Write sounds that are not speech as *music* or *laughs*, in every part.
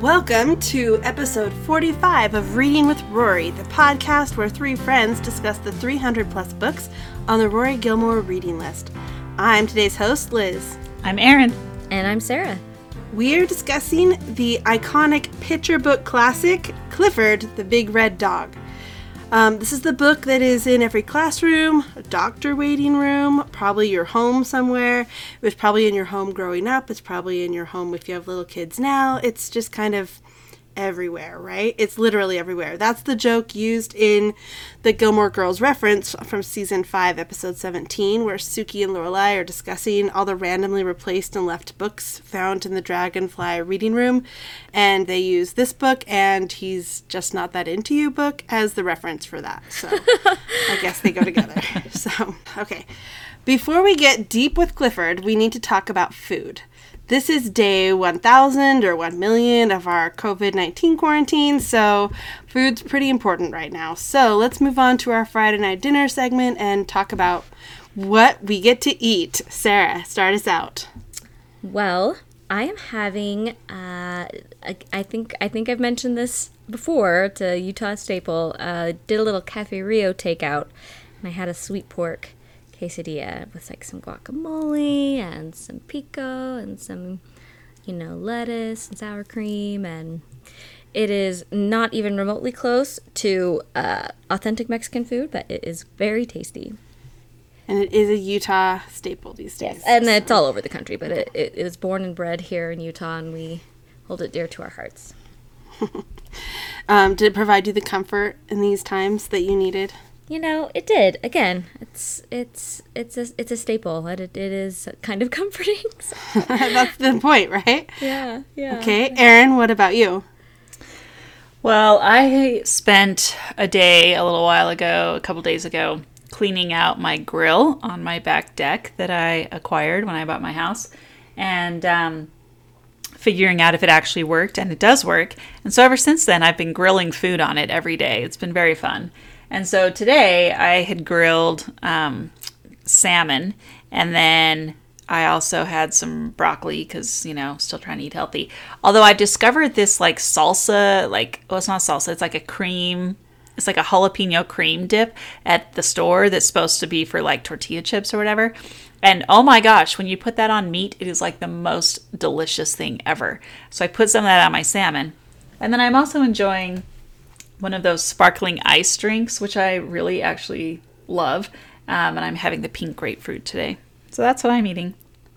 Welcome to episode 45 of Reading with Rory, the podcast where three friends discuss the 300 plus books on the Rory Gilmore reading list. I'm today's host, Liz. I'm Erin. And I'm Sarah. We're discussing the iconic picture book classic, Clifford the Big Red Dog. Um, this is the book that is in every classroom, a doctor waiting room, probably your home somewhere. It was probably in your home growing up. It's probably in your home if you have little kids now. It's just kind of everywhere, right? It's literally everywhere. That's the joke used in the Gilmore Girls reference from season 5, episode 17, where Sookie and Lorelai are discussing all the randomly replaced and left books found in the Dragonfly reading room. And they use this book and He's Just Not That Into You book as the reference for that. So *laughs* I guess they go together. So, okay. Before we get deep with Clifford, we need to talk about food. This is day 1000 or 1 million of our COVID 19 quarantine, so food's pretty important right now. So let's move on to our Friday night dinner segment and talk about what we get to eat. Sarah, start us out. Well, I am having. Uh, I, I think I think I've mentioned this before It's a Utah Staple. Uh, did a little Cafe Rio takeout, and I had a sweet pork quesadilla with like some guacamole and some pico and some, you know, lettuce and sour cream. And it is not even remotely close to uh, authentic Mexican food, but it is very tasty. And it is a Utah staple these days. Yes, and so. it's all over the country, but it, it, was born and bred here in Utah, and we hold it dear to our hearts. *laughs* um, did it provide you the comfort in these times that you needed? You know, it did. Again, it's it's it's a it's a staple. It it is kind of *laughs* comforting. So. *laughs* That's the point, right? Yeah, yeah. Okay, Erin, what about you? Well, I spent a day a little while ago, a couple days ago, cleaning out my grill on my back deck that I acquired when I bought my house, and um, figuring out if it actually worked, and it does work. And so ever since then, I've been grilling food on it every day. It's been very fun. And so today I had grilled um, salmon and then I also had some broccoli because, you know, still trying to eat healthy. Although I discovered this like salsa, like, oh, it's not salsa, it's like a cream, it's like a jalapeno cream dip at the store that's supposed to be for like tortilla chips or whatever. And oh my gosh, when you put that on meat, it is like the most delicious thing ever. So I put some of that on my salmon. And then I'm also enjoying one of those sparkling ice drinks, which I really actually love. Um, and I'm having the pink grapefruit today. So that's what I'm eating.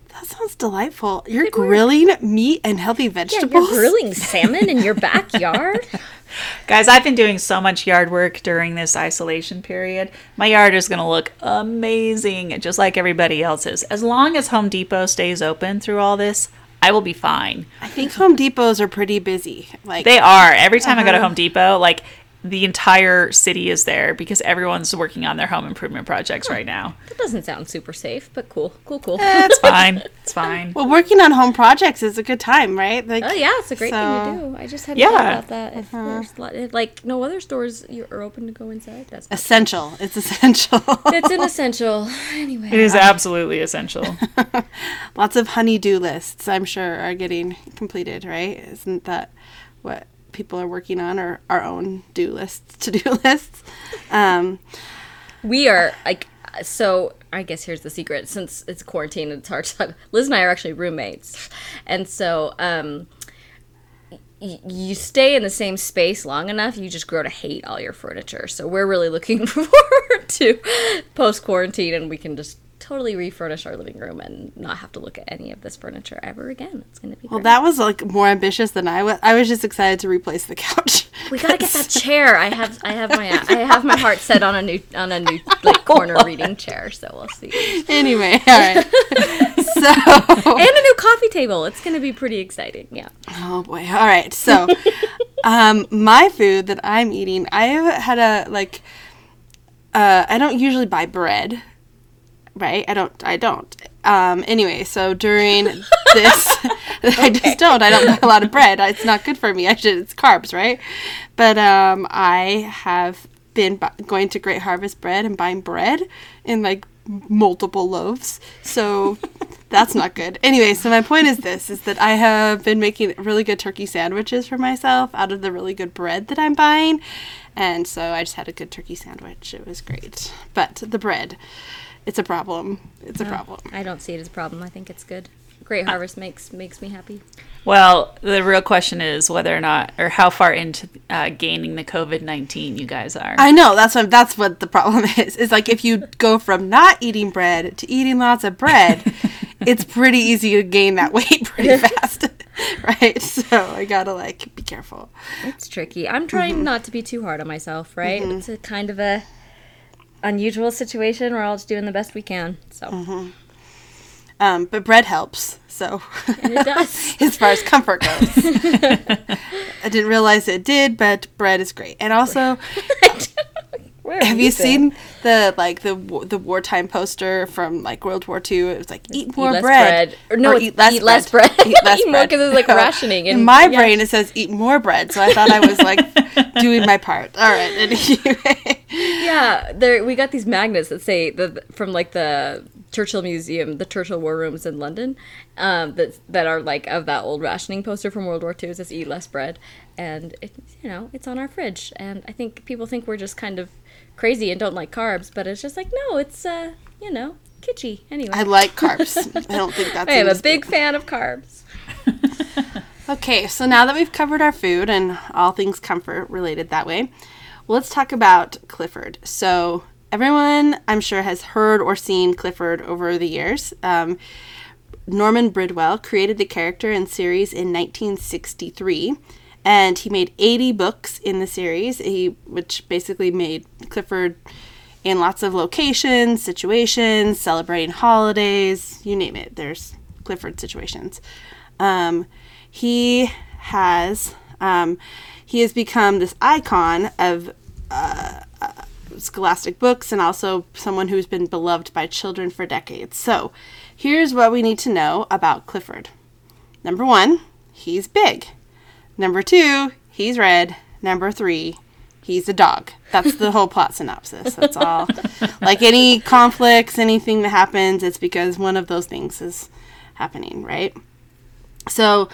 That sounds delightful. You're grilling meat and healthy vegetables. Yeah, you're grilling *laughs* salmon in your backyard. *laughs* Guys, I've been doing so much yard work during this isolation period. My yard is going to look amazing, just like everybody else's. As long as Home Depot stays open through all this, I will be fine. I think Home Depots are pretty busy. Like they are. Every time uh-huh. I go to uh-huh. Home Depot, like the entire city is there because everyone's working on their home improvement projects right now. That doesn't sound super safe, but cool, cool, cool. Eh, it's *laughs* fine. It's fine. Well, working on home projects is a good time, right? Like, oh yeah, it's a great so, thing to do. I just hadn't yeah. thought about that. If uh-huh. there's like no other stores you are open to go inside. That's essential. It's essential. *laughs* it's an *laughs* essential. Anyway, it is absolutely essential. Lots of honeydew lists, I'm sure, are getting completed. Right? Isn't that what? People are working on or our own do lists, *laughs* to do lists. Um, we are like so. I guess here's the secret. Since it's quarantine, it's hard to. Liz and I are actually roommates, and so um, you stay in the same space long enough, you just grow to hate all your furniture. So we're really looking *laughs* forward to post quarantine, and we can just totally refurnish our living room and not have to look at any of this furniture ever again. It's going to be Well, that was like more ambitious than I was. I was just excited to replace the couch. We got to get that *laughs* chair. I have I have my I have my heart set on a new on a new like corner *laughs* reading chair, so we'll see. Anyway, all right. *laughs* so and a new coffee table. It's going to be pretty exciting. Yeah. Oh boy. All right. So um my food that I'm eating, I have had a like uh, I don't usually buy bread right? I don't. I don't. Um, anyway, so during this, *laughs* I just don't. I don't buy a lot of bread. It's not good for me. I should. It's carbs, right? But um, I have been bu- going to Great Harvest Bread and buying bread in like multiple loaves. So That's not good. Anyway, so my point is this is that I have been making really good turkey sandwiches for myself out of the really good bread that I'm buying. And so I just had a good turkey sandwich. It was great. But the bread, it's a problem. It's a problem. I don't see it as a problem. I think it's good. Great Harvest makes makes me happy. Well, the real question is whether or not, or how far into uh, gaining the COVID nineteen you guys are. I know that's what that's what the problem *laughs* is. Is like if you go from not eating bread to eating lots of bread, *laughs* it's pretty easy to gain that weight pretty *laughs* fast, right? So I gotta like be careful. It's tricky. I'm trying Mm-hmm. not to be too hard on myself, right? It's a kind of a unusual situation. We're all just doing the best we can. So Mm-hmm. Um, but bread helps. So it does. *laughs* as far as comfort goes, *laughs* I didn't realize it did, but bread is great. And also, *laughs* Where have you been? seen the like the the wartime poster from like World War II? It was like eat more less bread. bread. Or no, it's eat less eat less bread. bread. *laughs* eat less Eat more bread. 'cause it's, like, rationing In my yeah. brain, it says eat more bread. So I thought I was like *laughs* doing my part. All right. *laughs* Anyway. Yeah, there we got these magnets that say the from like the Churchill Museum, the Churchill War Rooms in London, um, that that are like of that old rationing poster from World War II. It says "Eat less bread," and it, you know it's on our fridge. And I think people think we're just kind of crazy and don't like carbs, but it's just like no, it's uh, you know, kitschy. Anyway, I like carbs. *laughs* I don't think that's. I am a big fan of carbs. *laughs* Okay, so now that we've covered our food and all things comfort related that way, well, let's talk about Clifford. So, everyone, I'm sure, has heard or seen Clifford over the years. Um, Norman Bridwell created the character and series in 1963, and he made 80 books in the series, he, which basically made Clifford in lots of locations, situations, celebrating holidays, you name it. There's Clifford situations. Um, he has um, he has become this icon of uh, scholastic books and also someone who's been beloved by children for decades. So, here's what we need to know about Clifford. Number one, he's big. Number two, he's red. Number three, he's a dog. That's the whole plot synopsis. That's all. *laughs* like any conflicts, anything that happens, it's because one of those things is happening, right? So,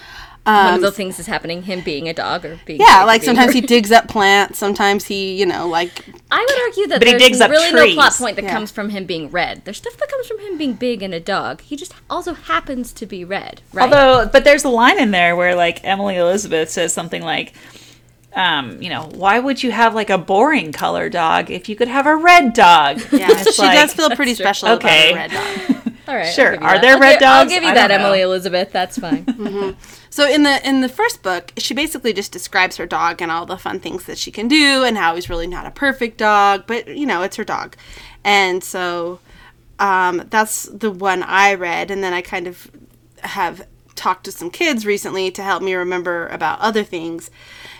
um, One of those things is happening. Him being a dog or being yeah, or like sometimes he digs up plants. Sometimes he, you know, like I would argue that But he there's digs up really no plot point that Yeah. comes from him being red. There's stuff that comes from him being big and a dog. He just also happens to be red, right? Although, but there's a line in there where like Emily Elizabeth says something like, um, you know, why would you have like a boring color dog if you could have a red dog? yeah, she like- does feel pretty true. special Okay. about a red dog. *laughs* All right, Sure. Are there I'll red dogs? I'll give you I that. Emily Elizabeth. That's fine. *laughs* So in the in the first book, she basically just describes her dog and all the fun things that she can do and how he's really not a perfect dog, but you know, it's her dog. And so um, that's the one I read and then I kind of have talked to some kids recently to help me remember about other things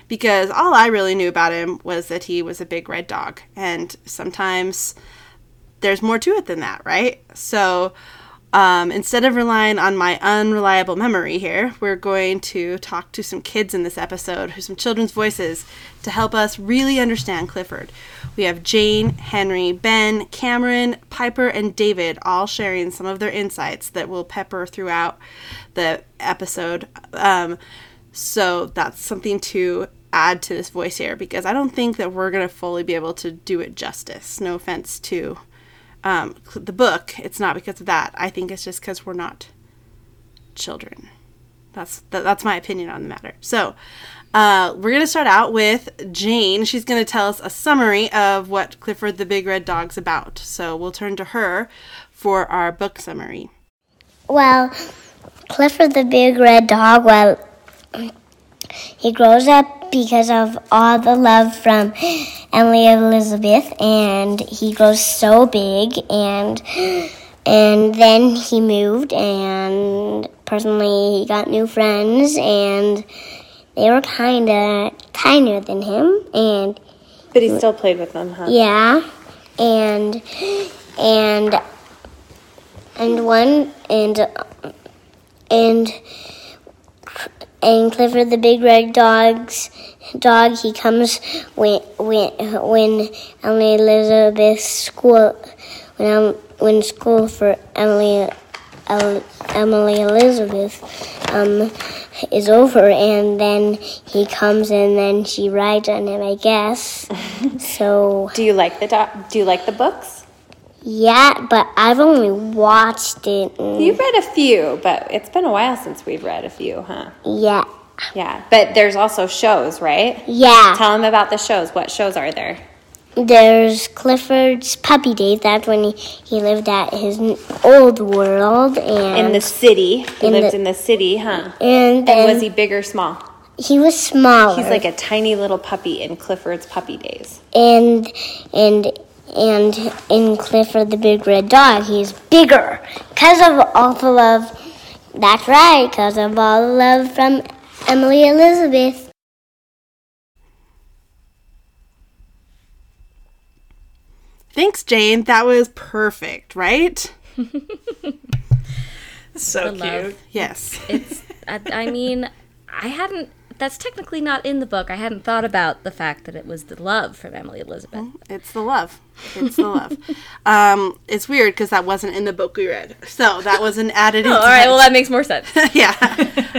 because all I really knew about him was that he was a big red dog and sometimes there's more to it than that, right? So um, instead of relying on my unreliable memory here, we're going to talk to some kids in this episode, who some children's voices, to help us really understand Clifford. We have Jane, Henry, Ben, Cameron, Piper, and David all sharing some of their insights that will pepper throughout the episode. Um, so that's something to add to this voice here because I don't think that we're going to fully be able to do it justice. No offense to um, the book. It's not because of that. I think it's just because we're not children. That's that, that's my opinion on the matter. So uh, we're gonna start out with Jane. She's gonna tell us a summary of what Clifford the Big Red Dog's about. So we'll turn to her for our book summary. Well, Clifford the Big Red Dog, well, he grows up because of all the love from Emily Elizabeth, and he grows so big, and and then he moved, and personally, he got new friends, and they were kind of tinier than him, and But he still played with them, huh? yeah, and and and one and and and Clifford the big red dog's dog. He comes when when when Emily Elizabeth's school when um, when school for Emily El- Emily Elizabeth um, is over, and then he comes and then she rides on him, I guess. *laughs* so Do you like the doc? Do you like the books? Yeah, but I've only watched it. Mm. You've read a few, but it's been a while since we've read a few, huh? yeah, Yeah, but there's also shows, right? yeah. Tell them about the shows. What shows are there? There's Clifford's Puppy Days. That's when he, he lived at his old world, and In the city. He In lived the- in the city, huh? and And was he big or small? he was smaller. He's like a tiny little puppy in Clifford's Puppy Days. and and and in Clifford the Big Red Dog, he's bigger because of all the love. That's right, because of all the love from Emily Elizabeth. Thanks, Jane. That was perfect, right? *laughs* So The cute. love. Yes. It's. I, I mean, I hadn't. That's technically not in the book. I hadn't thought about the fact that it was the love from Emily Elizabeth. It's the love. It's the love. *laughs* um, it's weird because that wasn't in the book we read. So that was an added *laughs* Oh, all right. Well, that makes more sense. *laughs* yeah.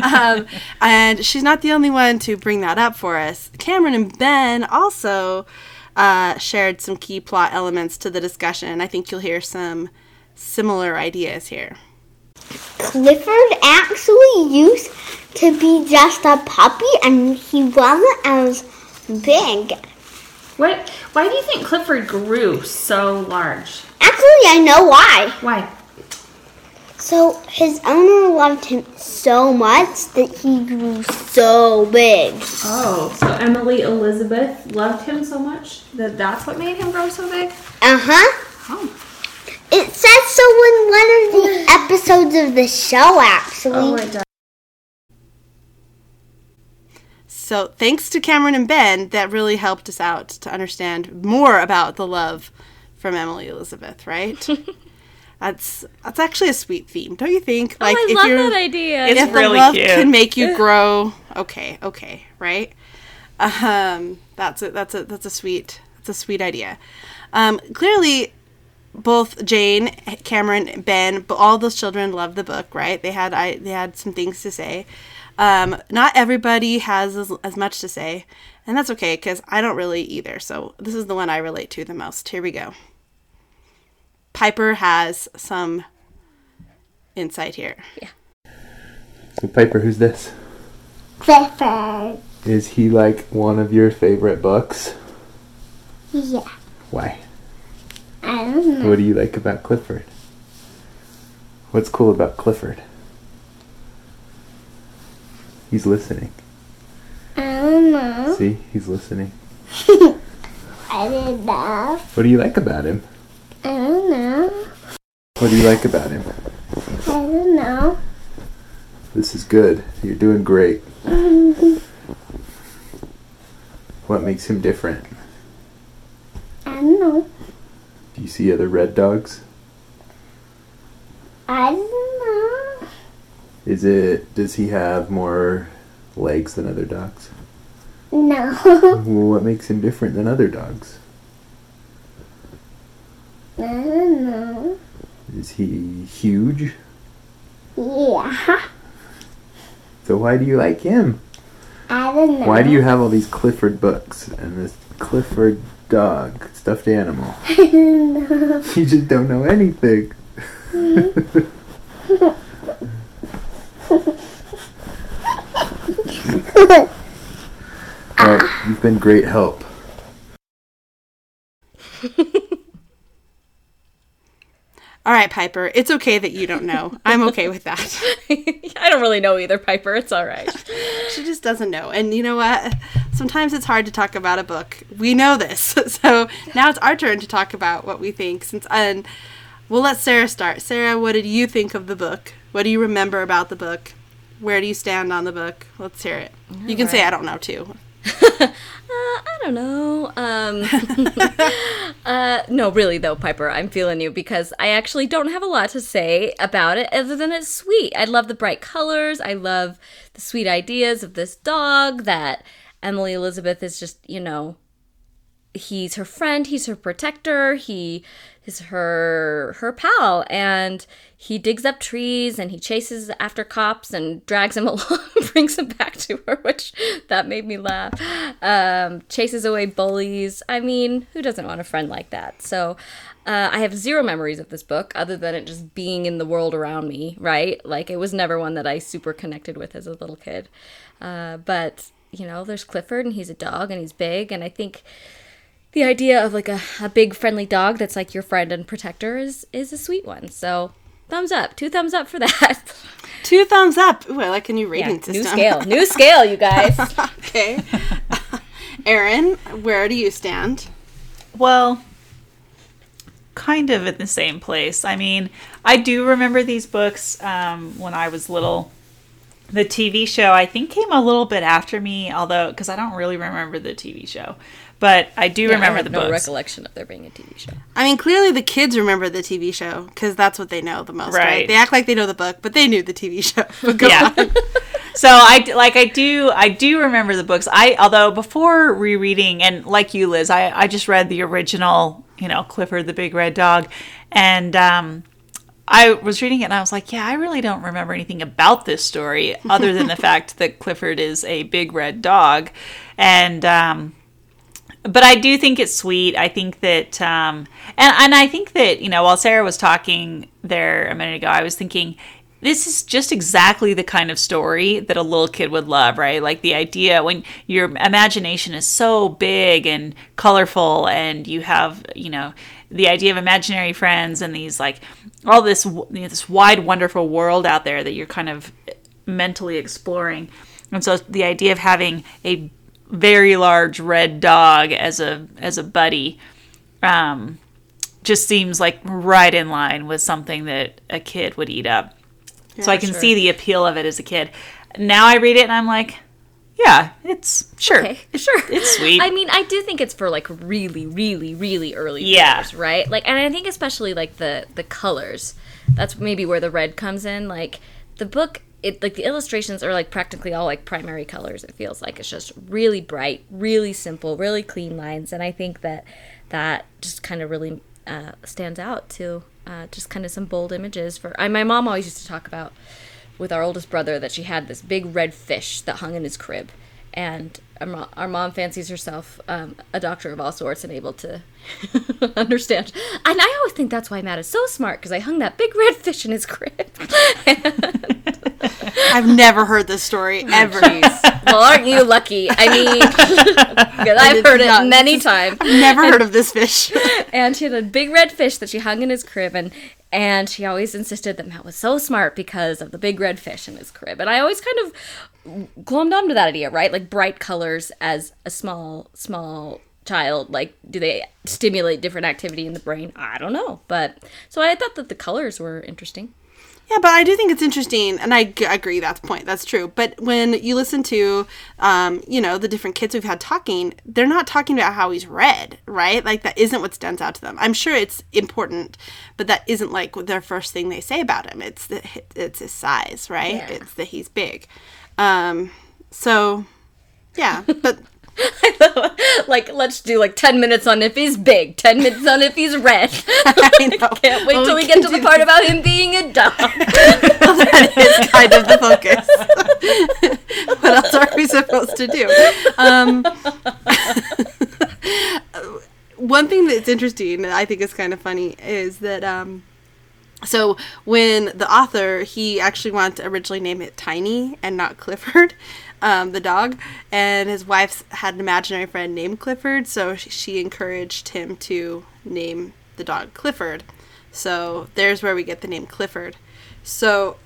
um, and she's not the only one to bring that up for us. Cameron and Ben also uh, shared some key plot elements to the discussion. I think you'll hear some similar ideas here. Clifford actually used to be just a puppy, and he wasn't as big. What? Why do you think Clifford grew so large? Actually, I know why. Why? So his owner loved him so much that he grew so big. Oh, so Emily Elizabeth loved him so much that that's what made him grow so big? Uh huh. Oh. It says so in one of the *laughs* episodes of the show, actually. Oh, it does. So thanks to Cameron and Ben, that really helped us out to understand more about the love from Emily Elizabeth, right? *laughs* that's that's actually a sweet theme, don't you think? oh, I love that idea. It's if really the love cute. can make you *laughs* grow, okay, okay, right? Um, that's a that's a that's a sweet that's a sweet idea. Um, clearly, both Jane, Cameron, Ben, but all those children loved the book, right? They had I they had some things to say. Um, not everybody has as, as much to say, and that's okay because I don't really either. So this is the one I relate to the most. Here we go. Piper has some insight here. So Piper, who's this? Clifford. Is he like one of your favorite books? Yeah. Why? I don't know. What mm-hmm. do you like about Clifford? What's cool about Clifford? He's listening. I don't know. See, he's listening. *laughs* I didn't know. What do you like about him? I don't know. What do you like about him? I don't know. This is good. You're doing great. Mm-hmm. What makes him different? I don't know. Do you see other red dogs? I don't know. Is it does he have more legs than other dogs? No. *laughs* What makes him different than other dogs? I don't know. Is he huge? Yeah. So why do you like him? I don't know. Why do you have all these Clifford books and this Clifford dog, stuffed animal? *laughs* *laughs* You just don't know anything. *laughs* well, you've been great help. All right, Piper. It's okay that you don't know. I'm okay with that. *laughs* I don't really know either, Piper. It's all right. *laughs* She just doesn't know. And you know what? Sometimes it's hard to talk about a book. We know this. *laughs* So now it's our turn to talk about what we think. Since and we'll let Sarah start. Sarah, what did you think of the book? What do you remember about the book? Where do you stand on the book? Let's hear it. You can say I don't know too. *laughs* Uh, I don't know. Um, *laughs* uh, no, really though, Piper, I'm feeling you because I actually don't have a lot to say about it other than it's sweet. I love the bright colors. I love the sweet ideas of this dog. That Emily Elizabeth is just, you know, he's her friend, he's her protector, he is her her pal, and he digs up trees and he chases after cops and drags him *laughs* along, brings him back to her, which that made me laugh. Um, chases away bullies. I mean, who doesn't want a friend like that? So. Uh, I have zero memories of this book other than it just being in the world around me, right? Like, it was never one that I super connected with as a little kid. Uh, but, you know, there's Clifford and he's a dog and he's big. And I think the idea of like a, a big friendly dog that's like your friend and protector is, is a sweet one. So, thumbs up. Two thumbs up for *laughs* that. Two thumbs up. Ooh, I like a new rating Yeah, system. new scale. New scale, you guys. *laughs* okay. *laughs* Erin, where do you stand? Well, kind of in the same place. I mean, I do remember these books um, when I was little. The TV show, I think, came a little bit after me, although, because I don't really remember the TV show. But I do remember I have the no books. recollection of there being a TV show. I mean, clearly the kids remember the TV show because that's what they know the most, right. Right. They act like they know the book, but they knew the TV *laughs* show. But go yeah. on. *laughs* so I like I do I do remember the books. I although before rereading and like you Liz, I I just read the original, you know, Clifford the Big Red Dog and um I was reading it and I was like, yeah, I really don't remember anything about this story other than the *laughs* fact that Clifford is a big red dog. And um but I do think it's sweet. I think that, um, and and I think that you know, while Sarah was talking there a minute ago, I was thinking this is just exactly the kind of story that a little kid would love, right? Like the idea when your imagination is so big and colorful, and you have you know the idea of imaginary friends and these like all this you know, this wide, wonderful world out there that you're kind of mentally exploring. And so the idea of having a very large red dog as a as a buddy um, just seems like right in line with something that a kid would eat up. so I can see the appeal of it as a kid. Now I read it and I'm like, yeah, it's sure, Okay, *laughs* sure. it's sweet. I mean, I do think it's for like really, really, really early Yeah. readers, right? Like, and I think especially like the the colors. That's maybe where the red comes in. Like the book, it like the illustrations are like practically all like primary colors. It feels like it's just really bright, really simple, really clean lines, and I think that that just kind of really uh, stands out to uh, just kind of some bold images. For I, my mom always used to talk about with our oldest brother that she had this big red fish that hung in his crib. And our, mo- our mom fancies herself um, a doctor of all sorts and able to *laughs* understand. And I always think that's why Matt is so smart because I hung that big red fish in his crib. *laughs* I've never heard this story ever. well, aren't you lucky? I mean, *laughs* I've heard not. it many times. Never heard of this fish. and she had a big red fish that she hung in his crib and and she always insisted that Matt was so smart because of the big red fish in his crib. And I always kind of glommed onto that idea, right? Like bright colors as a small small child, like do they stimulate different activity in the brain? I don't know. But so I thought that the colors were interesting. Yeah, but I do think it's interesting, and I g- agree that's point. That's true. But when you listen to, um, you know, the different kids we've had talking, they're not talking about how he's red, right? Like that isn't what stands out to them. I'm sure it's important, but that isn't like their first thing they say about him. It's the it's his size, right? Yeah. It's that he's big. Um, so yeah, but *laughs* like let's do like 10 minutes on if he's big, 10 minutes on if he's red. *laughs* I know. *laughs* Can't wait Well, till we get to the part about him being a dog. that is kind of the focus. what else are we supposed to do? Um, one thing that's interesting, that I think is kind of funny, is that um, so when the author he actually wanted to originally name it Tiny and not Clifford. *laughs* Um, the dog and his wife had an imaginary friend named Clifford, so she, she encouraged him to name the dog Clifford. So there's where we get the name Clifford. So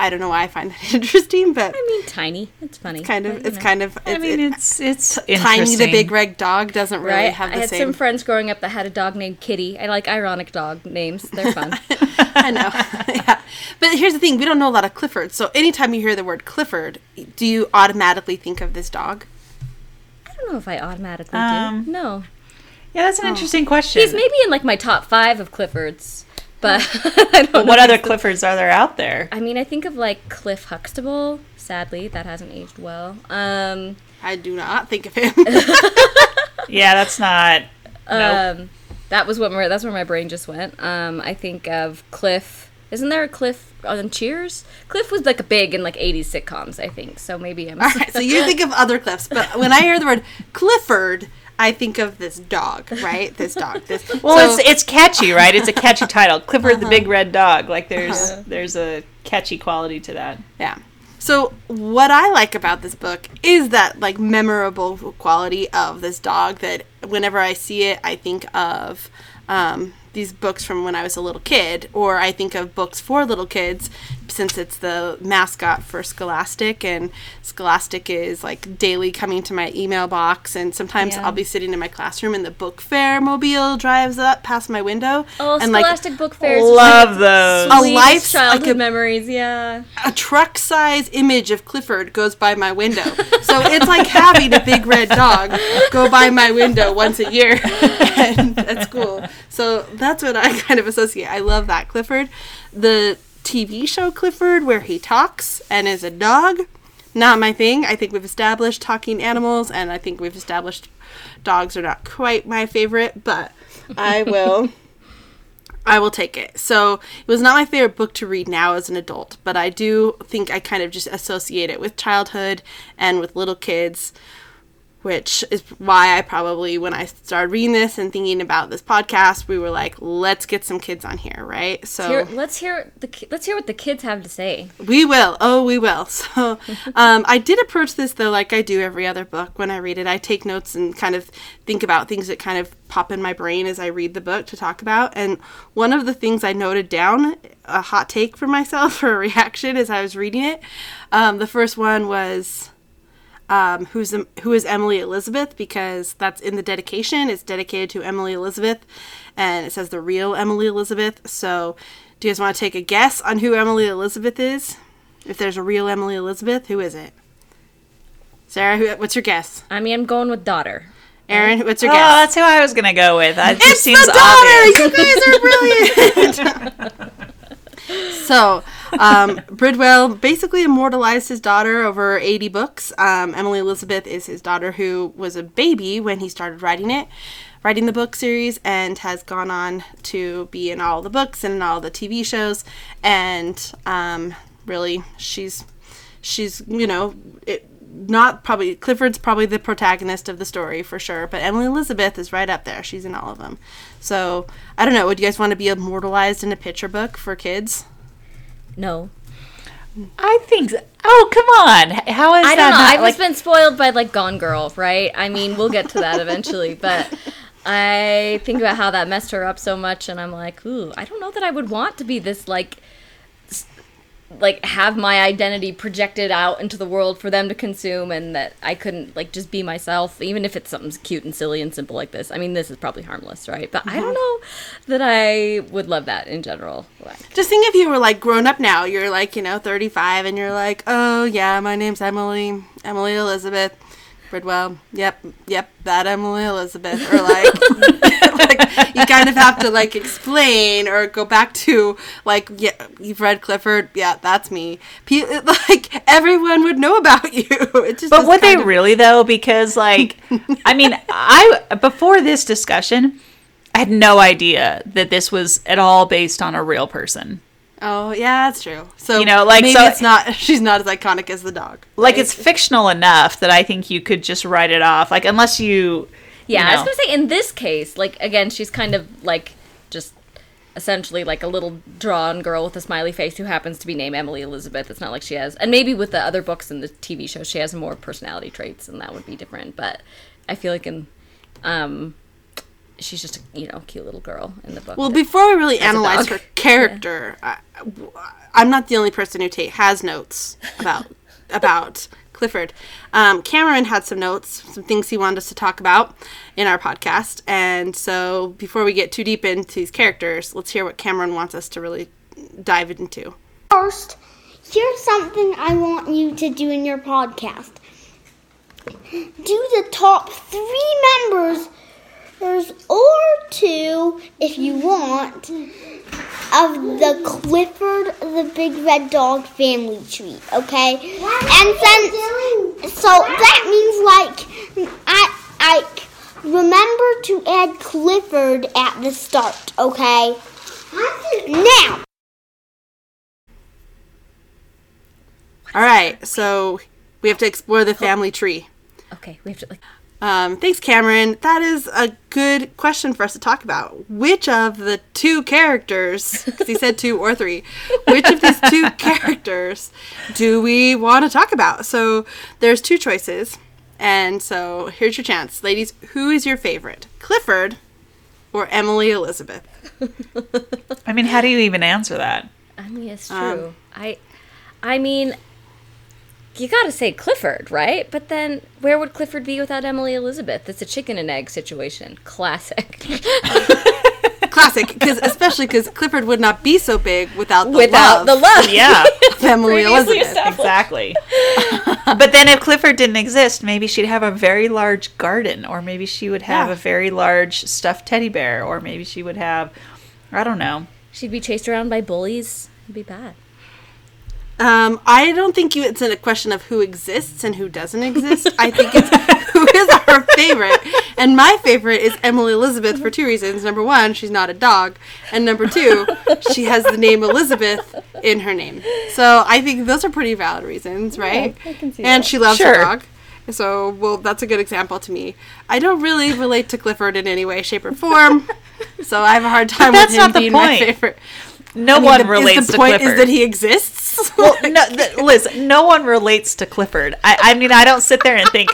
I don't know why I find that *laughs* interesting, but I mean, tiny. It's funny. kind of but, it's know. kind of I mean, it's it's Tiny the big red dog doesn't really right? have I the had same. some friends growing up that had a dog named Kitty. I like ironic dog names. They're fun. *laughs* I know. *laughs* yeah. But here's the thing: we don't know a lot of Cliffords. So anytime you hear the word Clifford, do you automatically think of this dog? I don't know if I automatically Um, do. No. Yeah, that's an interesting question. He's maybe in like my top five of Cliffords, but *laughs* I don't know. what other Cliffords are there out there? I mean, I think of like Cliff Huxtable. Sadly, that hasn't aged well. Um, I do not think of him. *laughs* Yeah, that's not. Nope. Um, that was what my, that's where my brain just went. Um, I think of Cliff. Isn't there a Cliff on Cheers? Cliff was like a big in like '80s sitcoms, I think. So maybe I'm. All right, so you *laughs* think of other cliffs, but when I hear the word Clifford, I think of this dog, right? This dog. This. *laughs* Well, so- it's it's catchy, right? It's a catchy *laughs* title, Clifford the Uh-huh. Big Red Dog. Like there's there's a catchy quality to that. Yeah. So what I like about this book is that like memorable quality of this dog that whenever I see it, I think of um, these books from when I was a little kid, or I think of books for little kids since it's the mascot for Scholastic, and Scholastic is like daily coming to my email box, and sometimes Yeah. I'll be sitting in my classroom and the book fair mobile drives up past my window, Oh, and like Scholastic Book Fairs. Love those. A Sweetest life's- childhood like a- memories. Yeah. a truck size image of Clifford goes by my window. So it's like *laughs* having a big red dog go by my window once a year. *laughs* and that's cool. So that's what I kind of associate. I love that Clifford. The TV show Clifford, where he talks and is a dog, not my thing. I think we've established talking animals, and I think we've established dogs are not quite my favorite, but I *laughs* will. I will take it. So it was not my favorite book to read now as an adult, but I do think I kind of just associate it with childhood and with little kids, which is why I probably, when I started reading this and thinking about this podcast, we were like, let's get some kids on here, right? So Here, let's hear the let's hear what the kids have to say. we will. Oh, we will. *laughs* So, um, I did approach this though, like I do every other book. When I read it, I take notes and kind of think about things that kind of pop in my brain as I read the book to talk about. And one of the things I noted down, a hot take for myself *laughs* or a reaction as I was reading it. Um, the first one was. Um, who's who is Emily Elizabeth? Because that's in the dedication. It's dedicated to Emily Elizabeth, and it says the real Emily Elizabeth. So, do you guys want to take a guess on who Emily Elizabeth is? If there's a real Emily Elizabeth, who is it? Sarah, who, what's your guess? I mean, I'm going with daughter. Erin, what's your Oh, guess? Oh, that's who I was gonna go with. That just It's seems the daughter. obvious. You guys are brilliant. *laughs* so, um, Bridwell basically immortalized his daughter over 80 books. Um, Emily Elizabeth is his daughter, who was a baby when he started writing it, writing the book series, and has gone on to be in all the books and in all the TV shows. And um, really, she's she's you know it, not probably Clifford's probably the protagonist of the story for sure, but Emily Elizabeth is right up there. She's in all of them. So I don't know. Would you guys want to be immortalized in a picture book for kids? No, I think. So. Oh, come on! How is I don't know. not, I've like, just been spoiled by like Gone Girl, right? I mean, we'll get to that eventually, *laughs* but I think about how that messed her up so much, and I'm like, ooh, I don't know that I would want to be this like, s- like have my identity projected out into the world for them to consume, and that I couldn't like just be myself, even if it's something cute and silly and simple like this. I mean, this is probably harmless, right? But I don't mm-hmm. know that I would love that in general. Like, Just think if you were like grown up now, you're like, you know, 35 and you're like, "Oh, yeah, my name's Emily, Emily Elizabeth Bridwell. Yep, yep, that Emily Elizabeth." Or like *laughs* like you kind of have to like explain or go back to like, "Yeah, you've read Clifford. Yeah, that's me." Pe- like everyone would know about you. *laughs* It just But would they of- really though? Because like, I mean, *laughs* I before this discussion, I had no idea that this was at all based on a real person. Oh, yeah, that's true. So You know, like, maybe so- it's not *laughs* she's not as iconic as the dog. Like, right? it's fictional enough that I think you could just write it off. Like, unless you, Yeah, you I was gonna say in this case, like again, she's kind of like just essentially like a little drawn girl with a smiley face who happens to be named Emily Elizabeth. It's not like she has, and maybe with the other books and the TV show, she has more personality traits, and that would be different. But I feel like in, um, she's just a, you know cute little girl in the book. Well, before we really analyze her *laughs* character, I, I'm not the only person who Tate has notes about about Clifford. Um, Cameron had some notes, some things he wanted us to talk about in our podcast, and so before we get too deep into these characters, let's hear what Cameron wants us to really dive into. First, here's something I want you to do in your podcast. Do the top three members, or two, if you want, of the Clifford the Big Red Dog family tree, okay? And since so that means like I I remember to add Clifford at the start, okay? Now. All right, so we have to explore the family tree. Okay, we have to like. Um, thanks, Cameron. That is a good question for us to talk about. Which of the two characters, because he said two or three, which of these two *laughs* characters do we want to talk about? So there's two choices. And so here's your chance. Ladies, who is your favorite? Clifford or Emily Elizabeth? I mean, how do you even answer that? I mean, it's Um, true. I, I mean, you got to say Clifford, right? But then, where would Clifford be without Emily Elizabeth? It's a chicken and egg situation. Classic. *laughs* Classic, because especially because Clifford would not be so big without the Without love the love. Yeah, *laughs* of Emily Elizabeth. exactly. *laughs* but then if Clifford didn't exist, maybe she'd have a very large garden, or maybe she would have Yeah. a very large stuffed teddy bear, or maybe she would have, I don't know. She'd be chased around by bullies. It'd be bad. Um, I don't think you, it's a question of who exists and who doesn't exist. I think it's *laughs* who is our favorite. And my favorite is Emily Elizabeth for two reasons. Number one, she's not a dog. And number two, she has the name Elizabeth in her name. So I think those are pretty valid reasons, right? and she loves her dog. So, well, that's a good example to me. I don't really relate to Clifford in any way, shape, or form. *laughs* So I have a hard time that's with him not the being my favorite. No I mean, one the, relates the to point Clifford. is that he exists. well, *laughs* no, th- Liz, no one relates to Clifford. I, I mean, I don't sit there and think,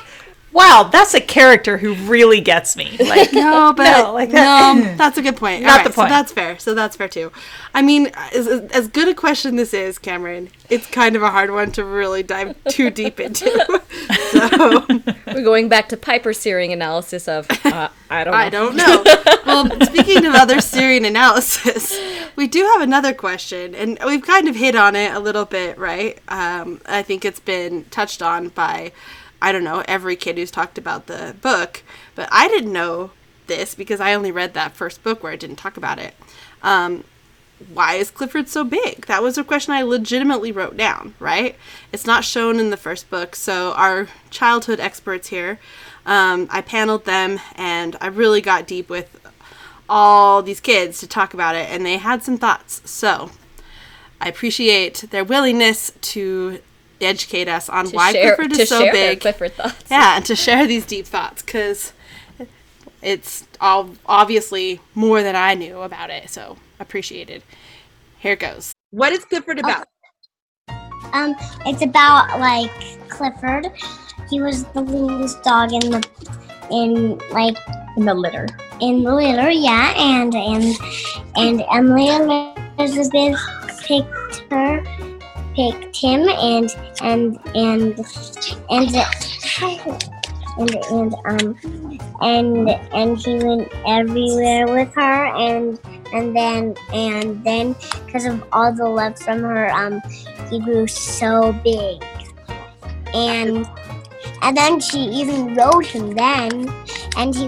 "Wow, that's a character who really gets me." *laughs* Like, No, but No, like that- no, *laughs* that's a good point. Not All right, the point. So that's fair. So that's fair too. I mean, as, as good a question this is, Cameron, it's kind of a hard one to really dive too deep into. *laughs* so We're going back to Piper searing analysis of uh, I don't know. I don't know. well, speaking of other searing analysis, we do have another question, and we've kind of hit on it a little bit, right? Um, I think it's been touched on by, I don't know, every kid who's talked about the book, but I didn't know this because I only read that first book where it didn't talk about it. Um, why is Clifford so big? That was a question I legitimately wrote down, right? It's not shown in the first book. So, our childhood experts here, um, I paneled them and I really got deep with all these kids to talk about it, and they had some thoughts. So, I appreciate their willingness to educate us on why share, Clifford is to so share their big. Clifford thoughts. Yeah, and to share these deep thoughts because it's all obviously more than I knew about it. So appreciated. Here it goes. What is Clifford about? Um, it's about like Clifford. He was the littlest dog in the in like In the litter. in the litter, yeah, and and and Emily Elizabeth picked her, picked him, and and and and and and um and and he went everywhere with her, and and then and then because of all the love from her, um, he grew so big, and and then she even rode him then and he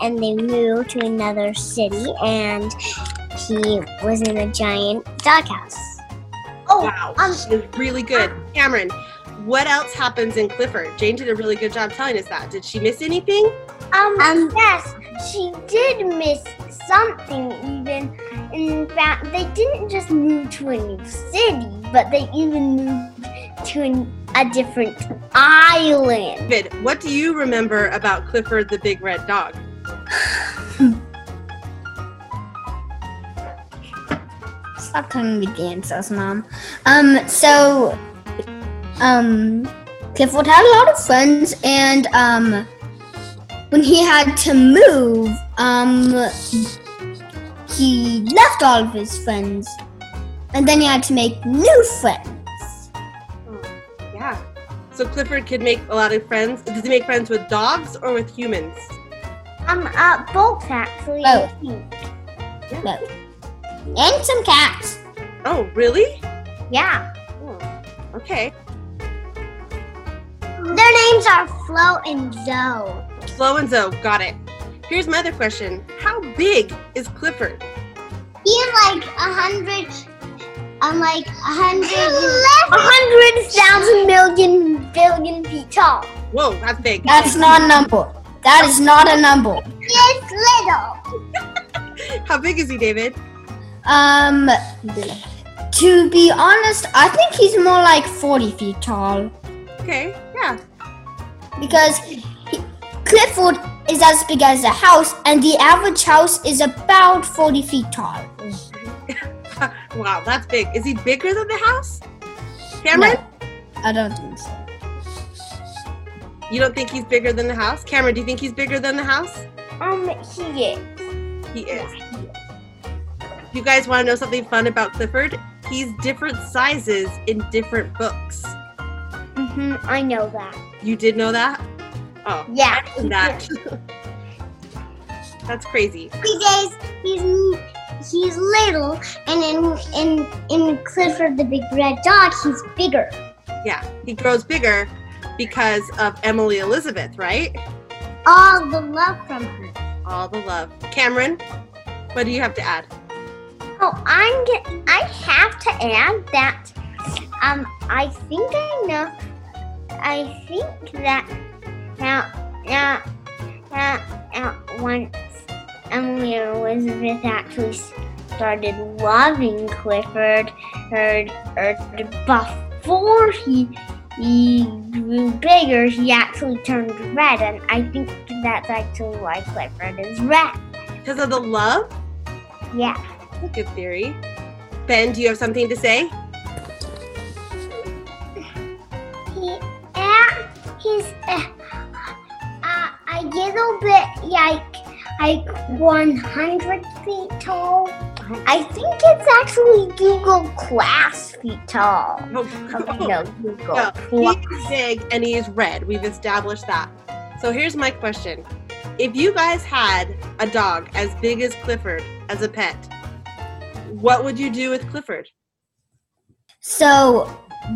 and they moved to another city and he was in a giant doghouse oh Wow, um, it's really good. Cameron, what else happens in Clifford? Jane did a really good job telling us that. Did she miss anything? um, um yes she did miss something even in fact they didn't just move to a new city but they even moved to an, a different island David, what do you remember about Clifford the big red dog? *sighs* *laughs* Stop calling me dancers, mom. Um, so, um, Clifford had a lot of friends, and um, when he had to move, um, he left all of his friends, and then he had to make new friends. Yeah. So Clifford could make a lot of friends. Does he make friends with dogs or with humans? Um, uh, both actually. Oh. Both. Both. And some cats. Oh, really? Yeah. Okay. Their names are Flo and Zoe. Flo and Zoe, got it. Here's my other question. How big is Clifford? He is like a hundred, um, like a hundred, *laughs* a hundred thousand million billion feet tall. Whoa, that's big. That's not a number. That is not a number. It's little. *laughs* How big is he, David? Um, to be honest, I think he's more like 40 feet tall Okay, yeah. because he, Clifford is as big as a house, and the average house is about 40 feet tall. *laughs* Wow, that's big. Is he bigger than the house? Cameron? I don't think so. You don't think he's bigger than the house? Cameron, do you think he's bigger than the house? Um, he is. He is. You guys want to know something fun about Clifford? He's different sizes in different books. Mm-hmm, I know that. You did know that? Oh, Yeah. That. *laughs* That's crazy. Because he's he's little, and in in in Clifford the Big Red Dog, he's bigger. Yeah, he grows bigger because of Emily Elizabeth, right? All the love from her. All the love. Cameron, what do you have to add? Oh, I'm get, I have to add that um I think I know I think that now now now, now once Emily Elizabeth actually started loving Clifford or, or before he he grew bigger he actually turned red and I think that's actually why Clifford is red. Because of the love? Yeah. Good theory. Ben, do you have something to say? He, uh, he's uh, uh, a little bit like like 100 feet tall. I think it's actually Googolplex feet tall. Oh, no, *laughs* Google No, Class. he's big and he's red. We've established that. So here's my question. If you guys had a dog as big as Clifford as a pet, what would you do with Clifford? So,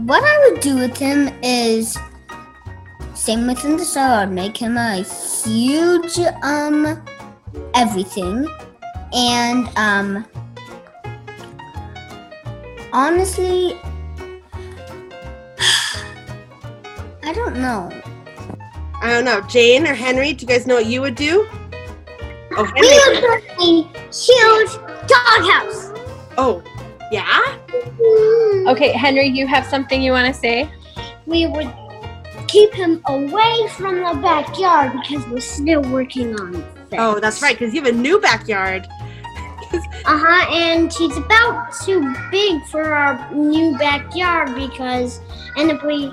what I would do with him is same within the show. I'd make him a huge um everything, and um honestly, *sighs* I don't know. I don't know. Jane or Henry, do you guys know what you would do? Oh, We Henry. would Okay, Henry, you have something you want to say? We would keep him away from the backyard because we're still working on it. Oh, that's right, because you have a new backyard. *laughs* Uh huh, and he's about too big for our new backyard because, and if we,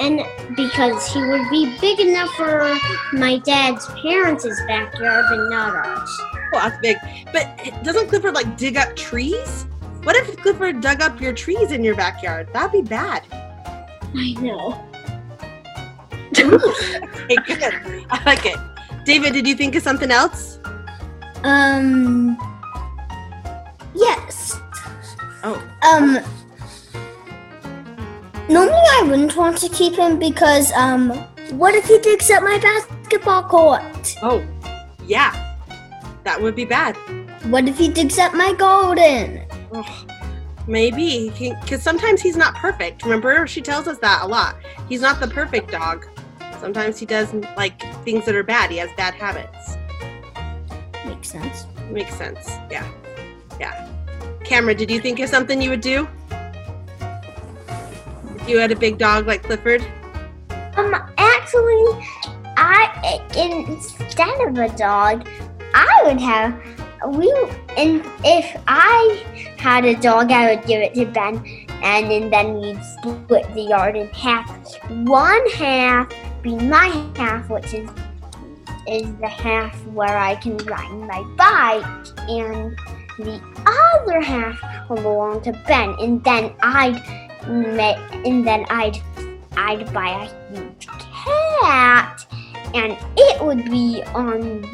and because he would be big enough for my dad's parents' backyard, but not ours. Oh, that's big. But doesn't Clifford like dig up trees? What if Clifford dug up your trees in your backyard? That'd be bad. I know. *laughs* Okay, good. I like it. David, did you think of something else? Um. Yes. Oh. Um. Normally, I wouldn't want to keep him because um. What if he digs up my basketball court? Oh, yeah. That would be bad. What if he digs up my garden? Ugh, maybe because sometimes he's not perfect. Remember, she tells us that a lot. He's not the perfect dog. Sometimes he does like things that are bad. He has bad habits. Makes sense. Makes sense. Yeah, yeah. Cameron, did you think of something you would do if you had a big dog like Clifford? Um, actually, I instead of a dog, I would have we and if I had a dog, I would give it to Ben, and then, we'd split the yard in half. One half be my half, which is is the half where I can ride my bike, and the other half would belong to Ben, and then I'd and then I'd I'd buy a huge cat, and it would be on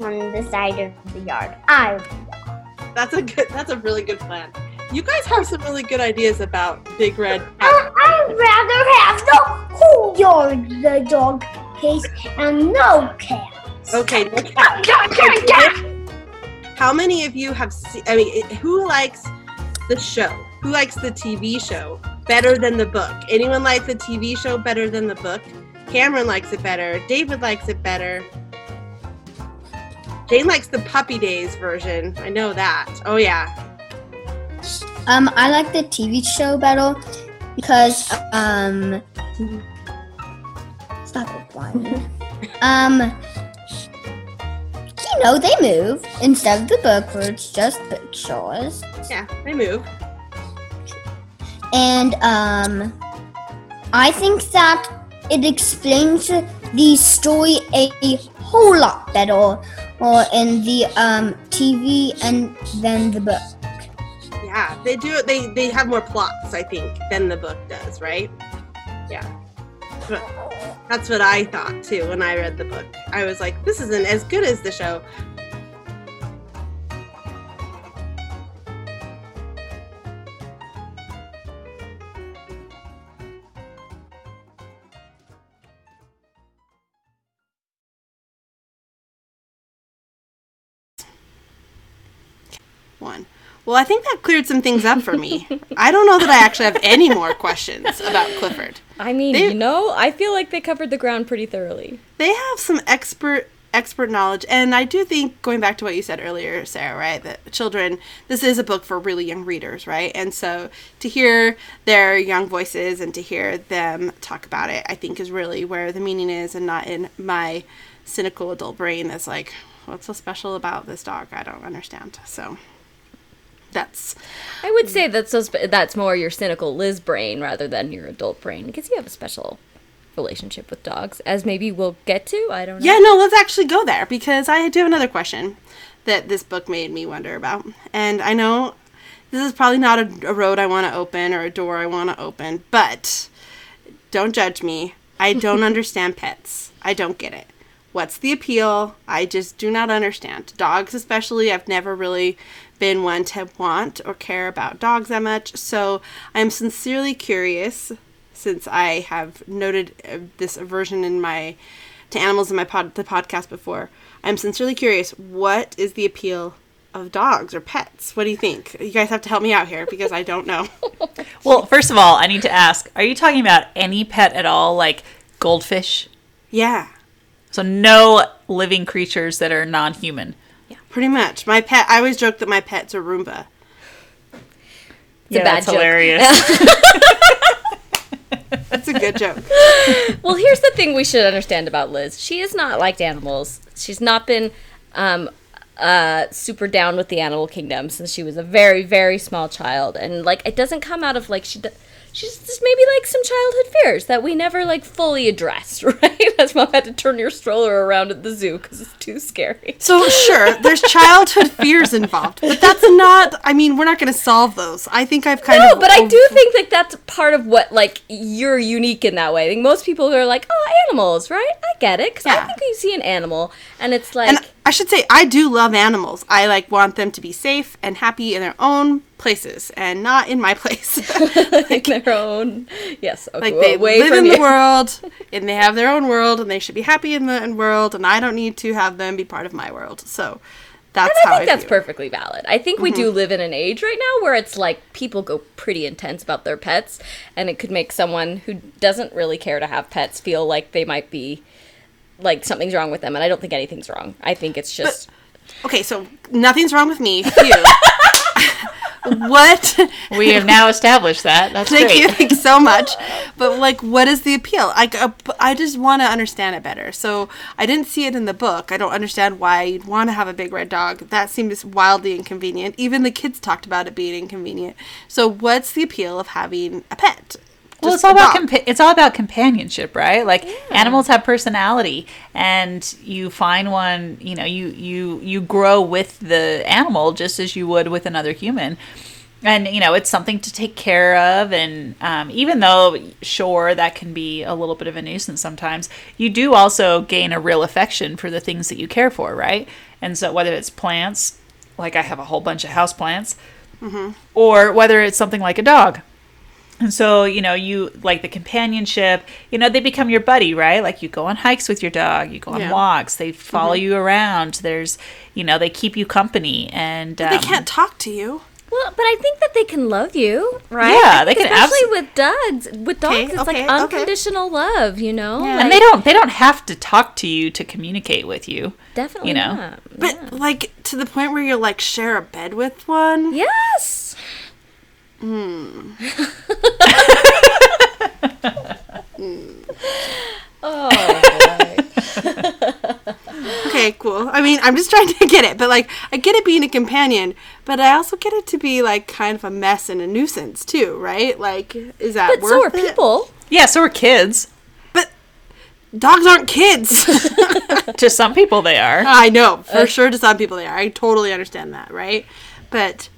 on the side of the yard. I would That's a good. That's a really good plan. You guys have some really good ideas about Big Red. *laughs* I, I'd rather have the whole yard, the dog case, and no cat. Okay, no. *laughs* How many of you have seen? I mean, who likes the show? Who likes the TV show better than the book? Anyone like the TV show better than the book? Cameron likes it better. David likes it better. Jane likes the Puppy Days version. I know that. Oh yeah. Um, I like the TV show battle because um, stop it, Brian. *laughs* um, you know they move instead of the book where it's just pictures, Yeah, they move. and um, I think that it explains the story a, whole lot better, or in the um TV and than the book. Yeah, they do. They they have more plots, I think, than the book does, right? Yeah. That's what I thought too when I read the book. I was like, this isn't as good as the show. Well, I think that cleared some things up for me. I don't know that I actually have any more questions about Clifford. I mean, They- you know, I feel like they covered the ground pretty thoroughly. They have some expert expert knowledge, and I do think going back to what you said earlier, Sarah, right? That children, this is a book for really young readers, right? And so to hear their young voices and to hear them talk about it, I think is really where the meaning is, and not in my cynical adult brain that's like, what's so special about this dog? I don't understand. So that's I would say that's sp- that's more your cynical Liz brain rather than your adult brain because you have a special relationship with dogs, as maybe we'll get to. I don't know. Yeah, no, let's actually go there because I do have another question that this book made me wonder about. And I know this is probably not a, a road I want to open or a door I want to open, but don't judge me. I don't *laughs* understand pets. I don't get it. What's the appeal? I just do not understand. Dogs, especially, I've never really been one to want or care about dogs that much. So I'm sincerely curious since I have noted uh, this aversion in my to animals in my pod the podcast before. I'm sincerely curious. What is the appeal of dogs or pets? What do you think? You guys have to help me out here because I don't know. *laughs* Well, first of all, I need to ask: Are you talking about any pet at all, like goldfish? yeah, So no living creatures that are non-human. Pretty much. My pet. I always joke that my pet's a Roomba. It's a bad that's joke. hilarious. *laughs* That's a good joke. Well, here's the thing we should understand about Liz. She is not liked animals. She's not been um, uh, super down with the animal kingdom since she was a very, very small child, and like it doesn't come out of like she. She's just maybe like some childhood fears that we never like fully addressed, *laughs* right? That's mom had to turn your stroller around at the zoo because it's too scary. So sure, there's childhood *laughs* fears involved, but that's not. I mean, we're not going to solve those. I think I've kind of. No, of. but I do think that that's part of what like you're unique in that way. I think most people are like, oh, animals, right? I get it because Yeah. I think you see an animal and it's like. And I should say, I do love animals. I like want them to be safe and happy in their own places and not in my *laughs* place. *laughs* like their *laughs* own. Yes, okay, like well, they live in you. the world and they have their own world and they should be happy in the in world and I don't need to have them be part of my world. So that's And how I think that's view perfectly valid. I think we do mm-hmm. live in an age right now where it's like people go pretty intense about their pets, and it could make someone who doesn't really care to have pets feel like they might be like something's wrong with them. And I don't think anything's wrong. I think it's just Okay, so nothing's wrong with me. Phew. *laughs* what we have now established that. That's Thank great. you, thank you so much. But like, what is the appeal? I, uh, I just want to understand it better. So I didn't see it in the book. I don't understand why you'd want to have a big red dog. That seems wildly inconvenient. Even the kids talked about it being inconvenient. So what's the appeal of having a pet? Well, it's all about compa- it's all about companionship, right? Like animals have personality, and you find one. You know, you you you grow with the animal just as you would with another human, and you know it's something to take care of. And um, even though sure that can be a little bit of a nuisance sometimes, you do also gain a real affection for the things that you care for, right? And so whether it's plants, like I have a whole bunch of house plants, or whether it's something like a dog. And so, you know, you like the companionship, you know, they become your buddy, right? Like you go on hikes with your dog, you go on Yeah. walks, they follow you around. There's, you know, they keep you company and They um, can't talk to you. Well, but I think that they can love you, right? Yeah, they can Especially abso- with dogs. With dogs, Okay, it's okay, like okay. unconditional love. You know, and they don't they don't have to talk to you to communicate with you. definitely you know. not. But like to the point where you like share a bed with one. Yes. Hmm. *laughs* Hmm. Okay, cool. I mean, I'm just trying to get it, but like I get it being a companion, but I also get it to be like kind of a mess and a nuisance too, right? Like, is that But worth so are it? people. Yeah, so are kids. But dogs aren't kids. *laughs* *laughs* to some people, they are. I know for uh, sure. To some people, they are. I totally understand that, right? But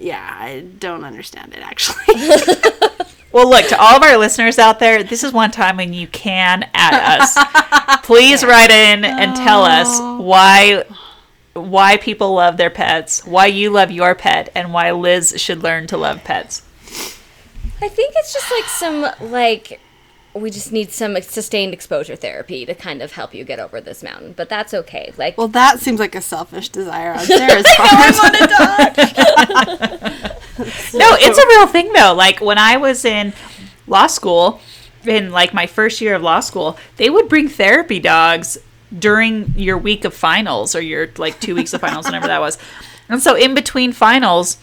yeah, I don't understand it actually. *laughs* Well, look to all of our listeners out there. This is one time when you can at us. *laughs* Please write in and tell us oh. why why people love their pets, why you love your pet, and why Liz should learn to love pets. I think it's just like some like we just need some sustained exposure therapy to kind of help you get over this mountain, but that's okay. Like well, that seems like a selfish desire on *laughs* Sarah's part. No, it's a real thing though. Like when I was in law school, in like my first year of law school, they would bring therapy dogs during your week of finals or your like two weeks of finals, whenever that was. And so in between finals,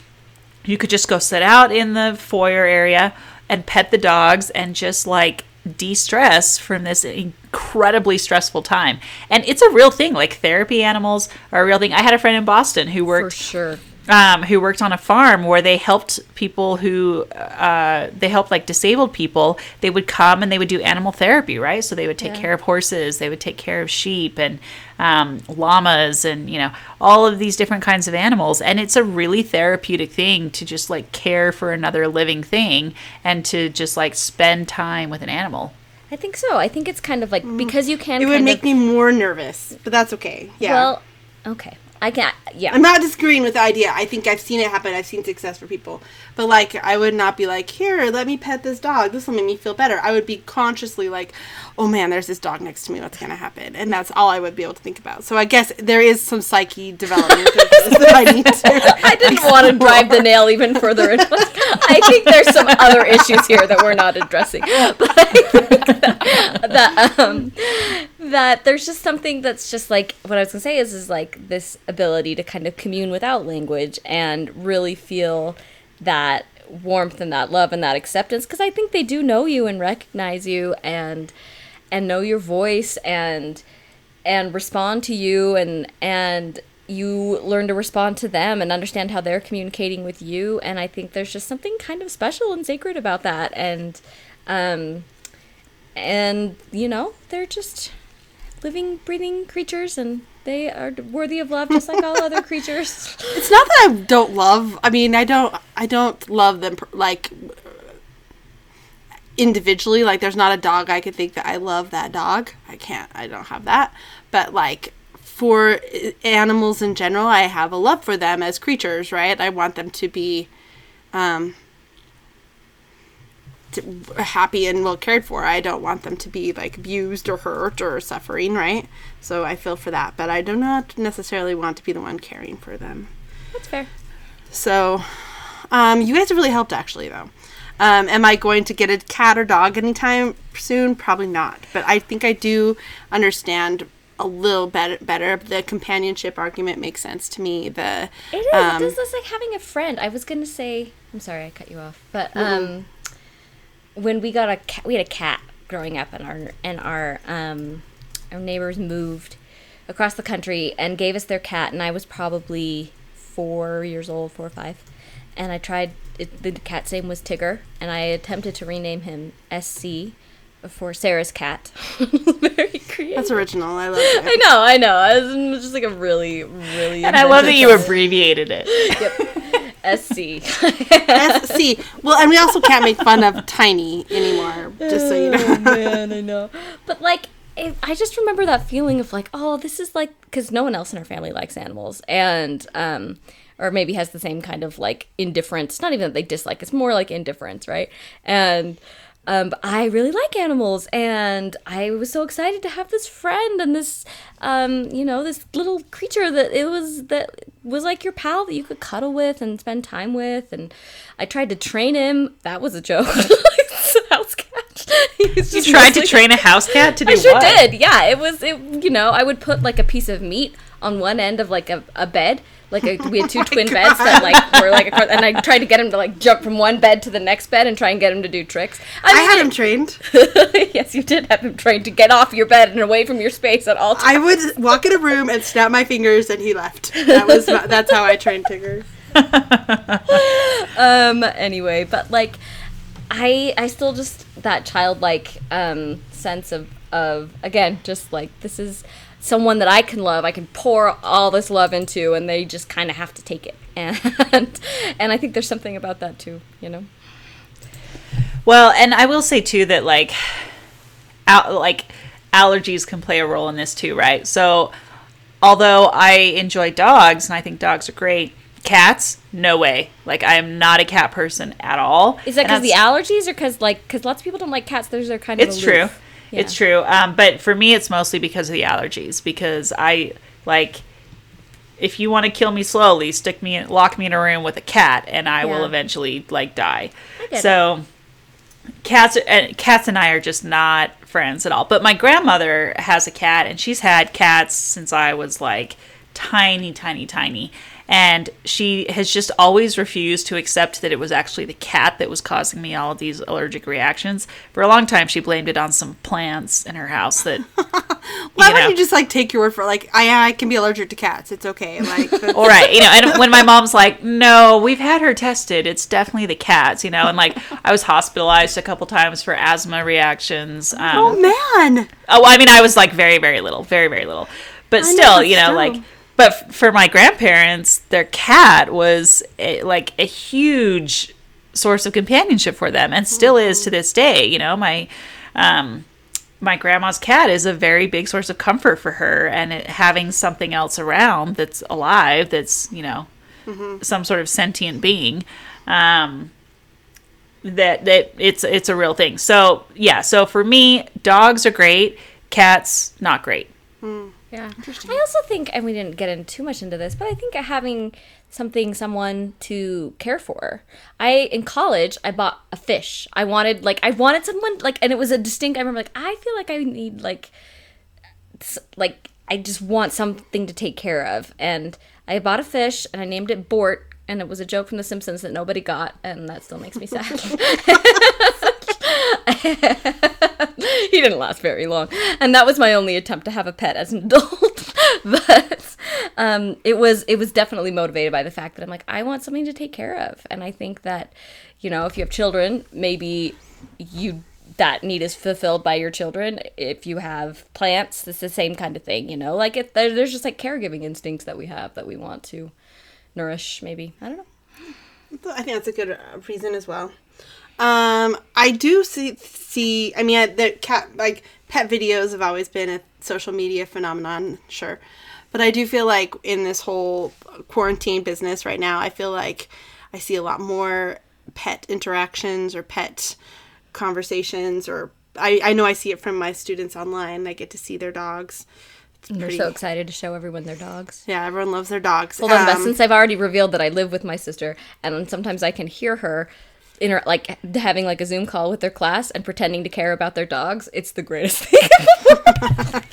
you could just go sit out in the foyer area and pet the dogs and just like de-stress from this incredibly stressful time. And it's a real thing. Like therapy animals are a real thing. I had a friend in Boston who worked. for sure. Um, who worked on a farm where they helped people who uh, they helped like disabled people. They would come and they would do animal therapy, right? So they would take care of horses, they would take care of sheep and um, llamas, and you know all of these different kinds of animals. And it's a really therapeutic thing to just like care for another living thing and to just like spend time with an animal. I think so. I think it's kind of like because you can It would kind make of, me more nervous, but that's okay. Yeah. Well, okay. I can't. yeah. I'm not disagreeing with the idea. I think I've seen it happen. I've seen success for people. But like I would not be like, "Here, let me pet this dog. This will make me feel better." I would be consciously like, "Oh man, there's this dog next to me. What's going to happen?" And that's all I would be able to think about. So I guess there is some psyche development that I need to *laughs* I didn't want to drive the nail even further. into *laughs* I think there's some other issues here that we're not addressing. *laughs* But I think that, that, um, that there's just something that's just like what I was gonna say is is like this ability to kind of commune without language and really feel that warmth and that love and that acceptance. Because I think they do know you and recognize you and and know your voice and and respond to you and and you learn to respond to them and understand how they're communicating with you. And i think there's just something kind of special and sacred about that. And um and you know they're just living breathing creatures and they are worthy of love just like all other *laughs* creatures It's not that I don't love. I mean, I don't. I don't love them like individually. Like, there's not a dog I could think that I love that dog. I can't. I don't have that. But like for animals in general, I have a love for them as creatures. Right. I want them to be. Um, happy and well cared for. I don't want them to be like abused or hurt or suffering, right? So I feel for that, but I do not necessarily want to be the one caring for them. that's fair So, um, you guys have really helped actually, though. Um, am I going to get a cat or dog anytime soon? Probably not. But I think I do understand a little bit better. The companionship argument makes sense to me. The It is. um, this is like having a friend. I was gonna say. I'm sorry, I cut you off. But um, when we got a cat, we had a cat growing up, and our and our um, our neighbors moved across the country and gave us their cat, and I was probably four years old, four or five, and I tried. It, the cat's name was Tigger, and I attempted to rename him SC for Sarah's cat. *laughs* Very creative. that's original. I love it. *laughs* I know, I know. It was just like a really, really. And I love that you abbreviated it. *laughs* SC. SC. Well, and we also can't make fun of Tiny anymore, just so you know. man, I know. But like, it, I just remember that feeling of like, oh, this is like, because no one else in our family likes animals, and um, or maybe has the same kind of like indifference. Not even that they dislike; it's more like indifference, right? And um, but I really like animals, and I was so excited to have this friend and this, um, you know, this little creature that it was that was like your pal that you could cuddle with and spend time with. And I tried to train him. That was a joke. *laughs* House cat. *laughs* You tried to mostly- train a house cat to do I sure what? did. Yeah, it was. It you know, I would put like a piece of meat on one end of like a, a bed. Like a, we had two twin beds that like were like, across, and I tried to get him to like jump from one bed to the next bed and try and get him to do tricks. I mean, I had him trained. *laughs* yes, you did have him trained to get off your bed and away from your space at all times. I would walk in a room and snap my fingers, and he left. That was my, that's how I trained Tigger. *laughs* um anyway but like i i still just that childlike um sense of of again just like this is someone that i can love i can pour all this love into and they just kind of have to take it *laughs* and and i think there's something about that too you know Well, and I will say too that like, al- like allergies can play a role in this too, right? So, although I enjoy dogs and I think dogs are great, cats, no way. Like, I am not a cat person at all. is that because the allergies or because like because lots of people don't like cats those are kind of It's aloof. true. Yeah. It's true. Um, but for me, it's mostly because of the allergies. Because I like, if you want to kill me slowly, stick me, in, lock me in a room with a cat, and I will eventually like die. So, cats and cats and I are just not friends at all. But my grandmother has a cat, and she's had cats since I was like tiny, tiny, tiny. And she has just always refused to accept that it was actually the cat that was causing me all of these allergic reactions. For a long time, she blamed it on some plants in her house that. *laughs* Why would you just like take your word for it? Like I I can be allergic to cats. It's okay. Like *laughs* All right, you know, and *laughs* when my mom's like, "No, we've had her tested. It's definitely the cats," you know, and like I was hospitalized a couple times for asthma reactions. Um, oh man. Oh, I mean, I was like very, very little, very, very little. But still, you know, like, but f- for my grandparents, their cat was a, like a huge source of companionship for them, and still is to this day. You know, my um, my grandma's cat is a very big source of comfort for her, and it, having something else around that's alive, that's you know, some sort of sentient being. Um, that that it's it's a real thing. So yeah, so for me, dogs are great, cats not great. Yeah. I also think, and we didn't get in too much into this, but I think having something, someone to care for. I in college, I bought a fish. I wanted like I wanted someone like, and it was a distinct. I remember like I feel like I need like, like I just want something to take care of, and I bought a fish and I named it Bort. And it was a joke from The Simpsons that nobody got, and that still makes me sad. *laughs* he didn't last very long. And that was my only attempt to have a pet as an adult. *laughs* But um, it was it was definitely motivated by the fact that i'm like i want something to take care of. And i think that you know if you have children maybe you that need is fulfilled by your children. If you have plants it's the same kind of thing you know? Like it, there, there's just like caregiving instincts that we have that we want to nourish maybe i don't know I think that's a good uh, reason as well. Um, I do see see. I mean, I, the cat like pet videos have always been a social media phenomenon, sure, but I do feel like in this whole quarantine business right now, I feel like I see a lot more pet interactions or pet conversations, or I I know I see it from my students online. I get to see their dogs. It's they're pretty- so excited to show everyone their dogs Yeah, everyone loves their dogs. Hold on, Beth, Um, since I've already revealed that I live with my sister, and sometimes I can hear her inter- like having like a Zoom call with their class and pretending to care about their dogs. It's the greatest *laughs* thing. *laughs*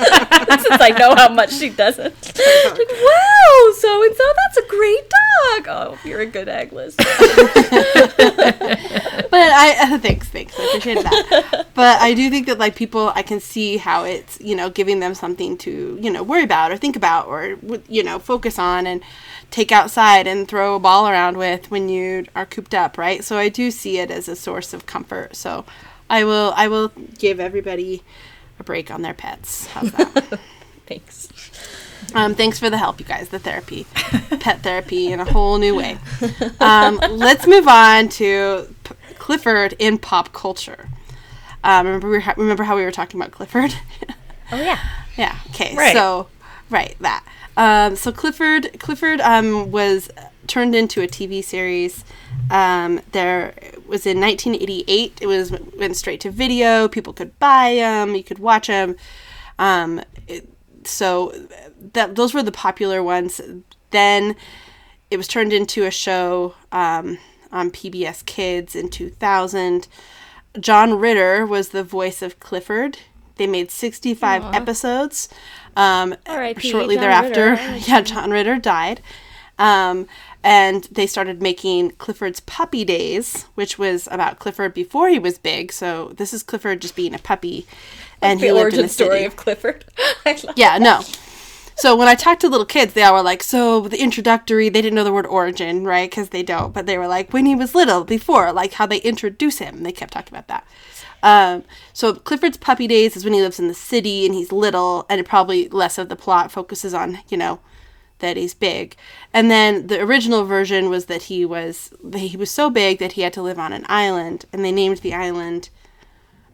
since I know how much she doesn't. like, wow, so and so, that's a great dog. Oh, you're a good Agnes. *laughs* but I thanks, thanks, I appreciate that. but I do think that like people, I can see how it's you know giving them something to you know worry about or think about or you know focus on and take outside and throw a ball around with when you are cooped up, right? So I do see it as a source of comfort. So I will I will give everybody a break on their pets. How's that? *laughs* Thanks. Um, thanks for the help, you guys. The therapy, pet therapy, in a whole new way. Um, let's move on to P- Clifford in pop culture. Um, remember, we ha- remember how we were talking about Clifford? Oh yeah. *laughs* yeah. Okay. Right. So, right that. Um, so Clifford, Clifford um, was turned into a TV series. Um, there was in 1988. It was went straight to video. People could buy them. You could watch them. Um, it, so that those were the popular ones. then it was turned into a show um, on PBS Kids in 2000. John Ritter was the voice of Clifford. They made 65 episodes. Um, shortly John thereafter, Ritter. *laughs* yeah, John Ritter died. Um, and they started making Clifford's Puppy Days, which was about Clifford before he was big. So this is Clifford just being a puppy, and the he lived in origin the story city. of Clifford. *laughs* Yeah, no. So when I talked to little kids, they all were like, so the introductory, they didn't know the word origin, right? Because they don't. But they were like, when he was little, before, like how they introduce him. They kept talking about that. Um, so Clifford's puppy days is when he lives in the city and he's little, and probably less of the plot focuses on, you know, that he's big. And then the original version was that he was he was so big that he had to live on an island, and they named the island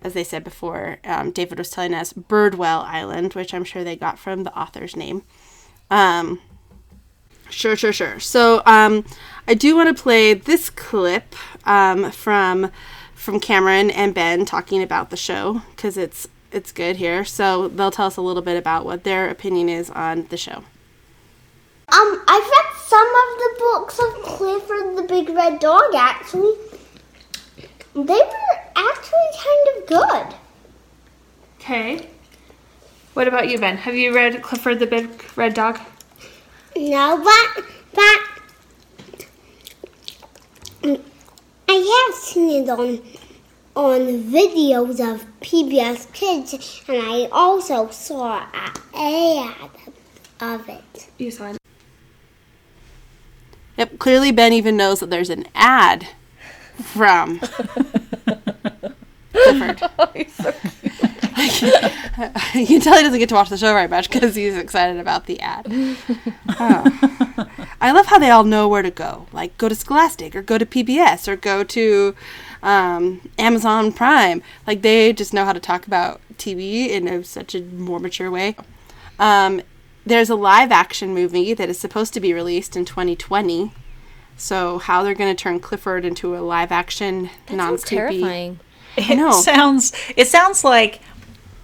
as they said before, um, David was telling us Birdwell Island, which I'm sure they got from the author's name. Um, sure, sure, sure. So um, I do want to play this clip um, from from Cameron and Ben talking about the show because it's it's good here. So they'll tell us a little bit about what their opinion is on the show. Um, I've read some of the books of Clifford the Big Red Dog. Actually, they were actually kind of good. Okay. What about you, Ben? Have you read Clifford the Big Red Dog? No, but but mm, I have seen it on on videos of PBS Kids, and I also saw an ad of it. You saw it. Yep, clearly Ben even knows that there's an ad from *laughs* Clifford. *laughs* you can tell he doesn't get to watch the show very much because he's excited about the ad. *laughs* Oh. I love how they all know where to go. Like, go to Scholastic or go to PBS or go to um, Amazon Prime. Like, they just know how to talk about TV in a, such a more mature way. Um, there's a live action movie that is supposed to be released in 2020. So, how they're going to turn Clifford into a live action, non Sounds terrifying. I know. It sounds it sounds like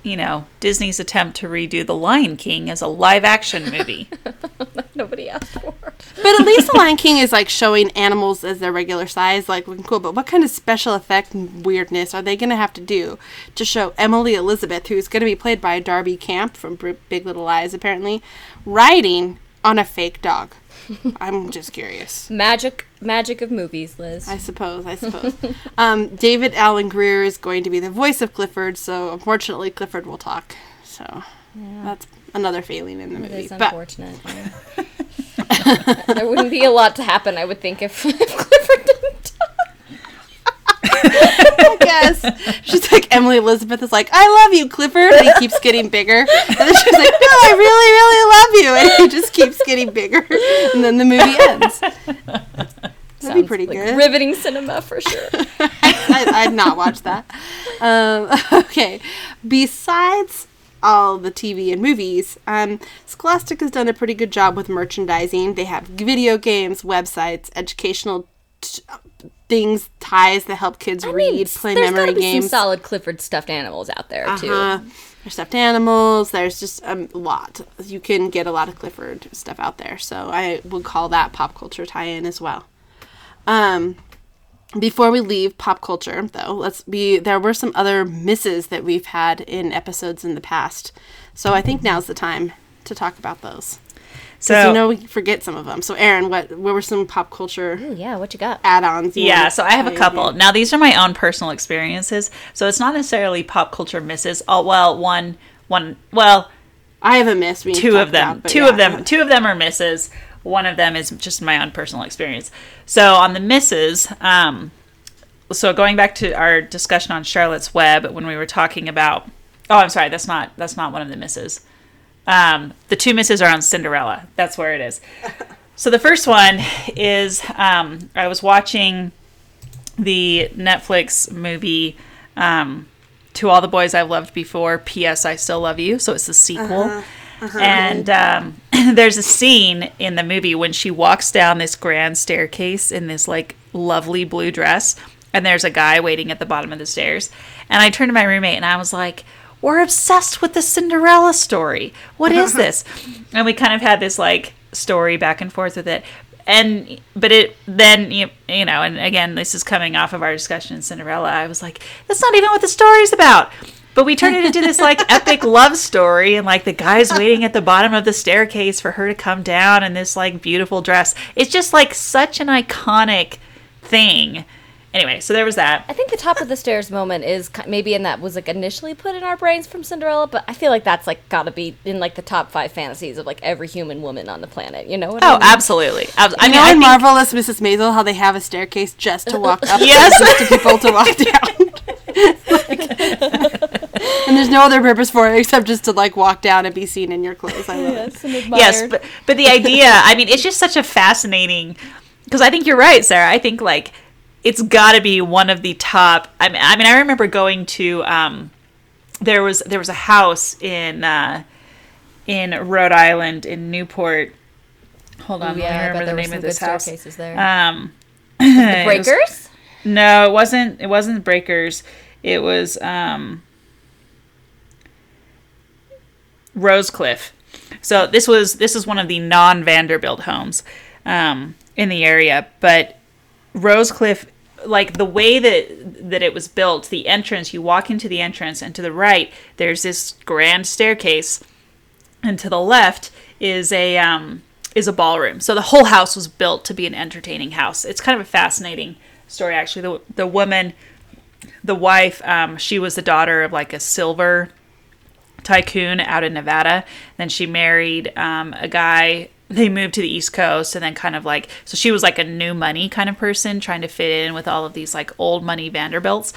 you know Disney's attempt to redo The Lion King as a live action movie. *laughs* Nobody asked for. But at least the Lion King is like showing animals as their regular size, like looking cool. But what kind of special effect weirdness are they going to have to do to show Emily Elizabeth, who's going to be played by Darby Camp from Big Little Lies, apparently, riding on a fake dog? *laughs* I'm just curious. Magic, magic of movies, Liz. I suppose. I suppose. *laughs* um, David Alan Grier is going to be the voice of Clifford, so unfortunately, Clifford will talk. So that's another failing in the It movie. is But unfortunate. yeah. *laughs* there wouldn't be a lot to happen, I would think, if, *laughs* if Clifford didn't talk. I guess she's like Emily Elizabeth is like, I love you, Clifford, and he keeps getting bigger. And then she's like, No, I really, really love you, and he just keeps getting bigger, and then the movie ends. That'd be pretty like good. riveting cinema for sure. *laughs* I, I'd not watch that. Um, *laughs* okay. Besides all the TV and movies, um, Scholastic has done a pretty good job with merchandising. They have video games, websites, educational t- things, ties that help kids I read, mean, play memory games. some solid Clifford stuffed animals out there too. Uh-huh. There's stuffed animals. There's just a lot. You can get a lot of Clifford stuff out there. So I would call that pop culture tie-in as well. Um, before we leave pop culture, though, let's be. There were some other misses that we've had in episodes in the past. So I think now's the time to talk about those. So So you know we forget some of them. So Erin, what what were some pop culture Ooh, yeah, what you got? add-ons? you Yeah, so I have a couple. again? Now these are my own personal experiences, so it's not necessarily pop culture misses. Oh well, one one well, I have a miss. We two of them. about, two yeah. of them. Two of them are misses. One of them is just my own personal experience. So on the misses, um, so going back to our discussion on Charlotte's Web when we were talking about. Oh, I'm sorry. That's not. That's not one of the misses. Um, the two misses are on Cinderella. That's where it is. *laughs* So the first one is um, I was watching the Netflix movie um, "To All the Boys I've Loved Before." P.S. I Still Love You. So it's the sequel. And um, *clears throat* there's a scene in the movie when she walks down this grand staircase in this like lovely blue dress, and there's a guy waiting at the bottom of the stairs. And I turned to my roommate and I was like, "We're obsessed with the Cinderella story. What is this?" and we kind of had this like story back and forth with it. And but it then you, you know, and again, this is coming off of our discussion in Cinderella. I was like, that's not even what the story's about. But we turned it into this like *laughs* epic love story, and like the guy's waiting at the bottom of the staircase for her to come down in this like beautiful dress. It's just like such an iconic thing. Anyway, so there was that. I think the top of the stairs moment is maybe in that was like initially put in our brains from Cinderella, but I feel like that's like got to be in like the top five fantasies of like every human woman on the planet. You know what I Oh, mean? absolutely. Abs- I You mean, know I in think, Marvelous Mrs. Maisel how they have a staircase just to walk up *laughs* Yes. just to people to walk down. *laughs* and there's no other purpose for it except just to like walk down and be seen in your clothes. I love it. yes, but but the idea, I mean, it's just such a fascinating because I think you're right, Sarah. I think like it's got to be one of the top. I mean, I mean, I remember going to um, there was there was a house in uh, in Rhode Island in Newport. Hold on, yeah, let I me remember the name of this good house. staircases there. Um, the it was- *laughs* Breakers. no, it wasn't. It wasn't the Breakers. It was um, Rosecliff. So this was this is one of the non Vanderbilt homes um, in the area, but Rosecliff, like the way that that it was built, the entrance you walk into the entrance, and to the right there's this grand staircase, and to the left is a um, is a ballroom. So the whole house was built to be an entertaining house. It's kind of a fascinating story, actually. The the woman, the wife, um, she was the daughter of like a silver tycoon out in Nevada. Then she married um, a guy. They moved to the East Coast, and then kind of like so she was like a new money kind of person, trying to fit in with all of these like old money Vanderbilts.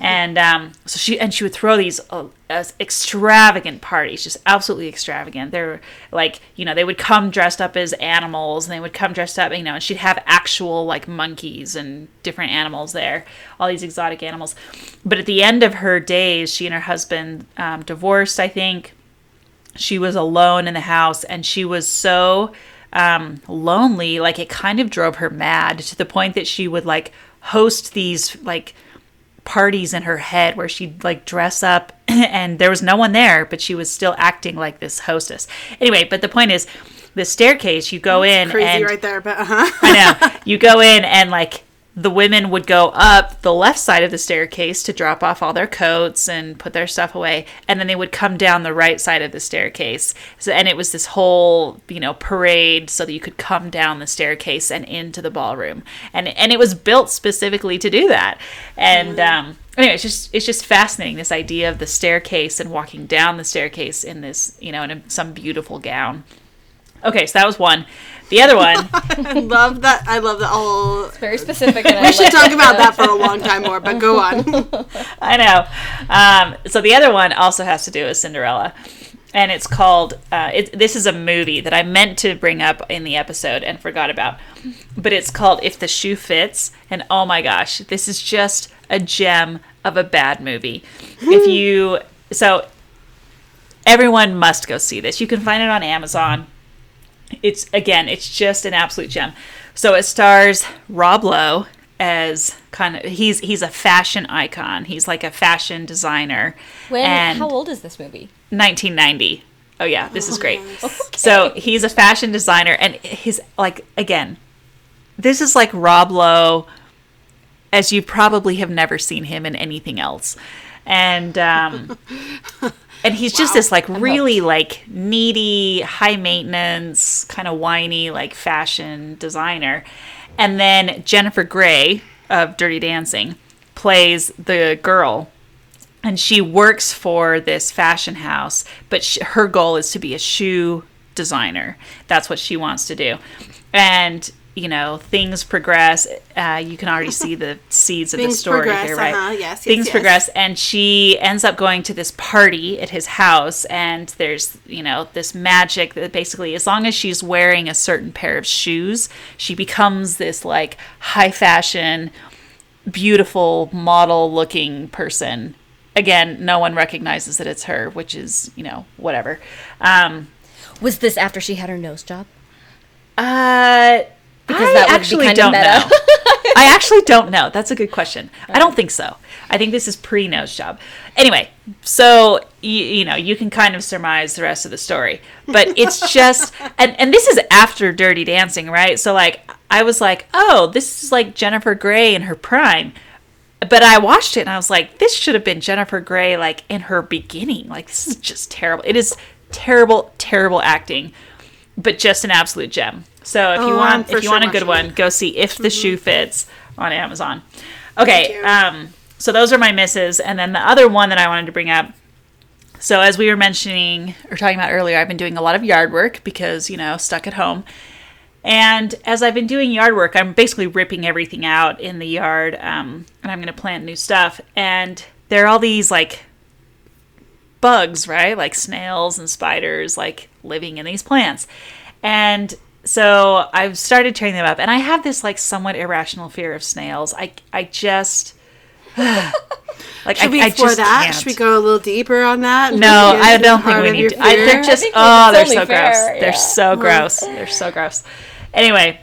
And um, so she and she would throw these uh, extravagant parties, just absolutely extravagant. They're like you know they would come dressed up as animals, and they would come dressed up you know, and she'd have actual like monkeys and different animals there, all these exotic animals. But at the end of her days, she and her husband um, divorced, I think she was alone in the house and she was so um, lonely like it kind of drove her mad to the point that she would like host these like parties in her head where she'd like dress up *clears throat* and there was no one there but she was still acting like this hostess anyway but the point is the staircase you go in Crazy and right there, but uh huh. I know. *laughs* You go in and like the women would go up the left side of the staircase to drop off all their coats and put their stuff away, and then they would come down the right side of the staircase. So, and it was this whole you know parade so that you could come down the staircase and into the ballroom, and and it was built specifically to do that. And um, anyway, it's just it's just fascinating this idea of the staircase and walking down the staircase in this you know in a, some beautiful gown. Okay, so that was one. The other one. *laughs* I love that. I love that whole. Very specific. And I We should like talk it. about that for a long time more, but go on. *laughs* I know. Um, so the other one also has to do with Cinderella, and it's called. Uh, it, this is a movie that I meant to bring up in the episode and forgot about, but it's called "If the Shoe Fits," and oh my gosh, this is just a gem of a bad movie. if *laughs* you so, everyone must go see this. You can find it on Amazon. It's again, it's just an absolute gem. So it stars Rob Lowe as kind of he's he's a fashion icon. He's like a fashion designer. When? and How old is this movie? 1990. Oh yeah, this is great. So he's a fashion designer, and he's like again, this is like Rob Lowe, as you probably have never seen him in anything else, and um, *laughs* and he's just this like really like needy, high maintenance, kind of whiny like fashion designer, and then Jennifer Grey of Dirty Dancing plays the girl. And she works for this fashion house but sh- her goal is to be a shoe designer. That's what she wants to do. And you know things progress uh, you can already *laughs* see the seeds of the story progress, here right uh-huh, yes, yes, things yes. progress and she ends up going to this party at his house and there's you know this magic that basically as long as she's wearing a certain pair of shoes she becomes this like high fashion beautiful model looking person again no one recognizes that it's her which is you know whatever um Was this after she had her nose job? uh Because I that would be actually don't meta. know *laughs* I actually don't know. That's a good question. I don't think so. I think this is pre nose job. Anyway, so you, you know you can kind of surmise the rest of the story, but it's *laughs* just and and this is after Dirty Dancing, right? So like I was like, oh, this is like Jennifer Grey in her prime. But I watched it and I was like, this should have been Jennifer Grey like in her beginning. Like this is just terrible. It is terrible, terrible acting, but just an absolute gem. So if you Oh, I'm want if you sure want a good one, go see If the Shoe Fits on Amazon. Okay, um, so those are my misses, and then the other one that I wanted to bring up. So as we were mentioning or talking about earlier, I've been doing a lot of yard work because you know stuck at home. And as I've been doing yard work, I'm basically ripping everything out in the yard, um, and I'm going to plant new stuff. And there are all these like bugs, right? Like snails and spiders, like living in these plants. And so I've started tearing them up, and I have this like somewhat irrational fear of snails. I I just *sighs* like Should I, we I just that? can't. Should we go a little deeper on that? No, I don't think we need to. I, they're just think oh, it's they're only so gross. fair, They're so hmm. gross. They're so gross. Anyway,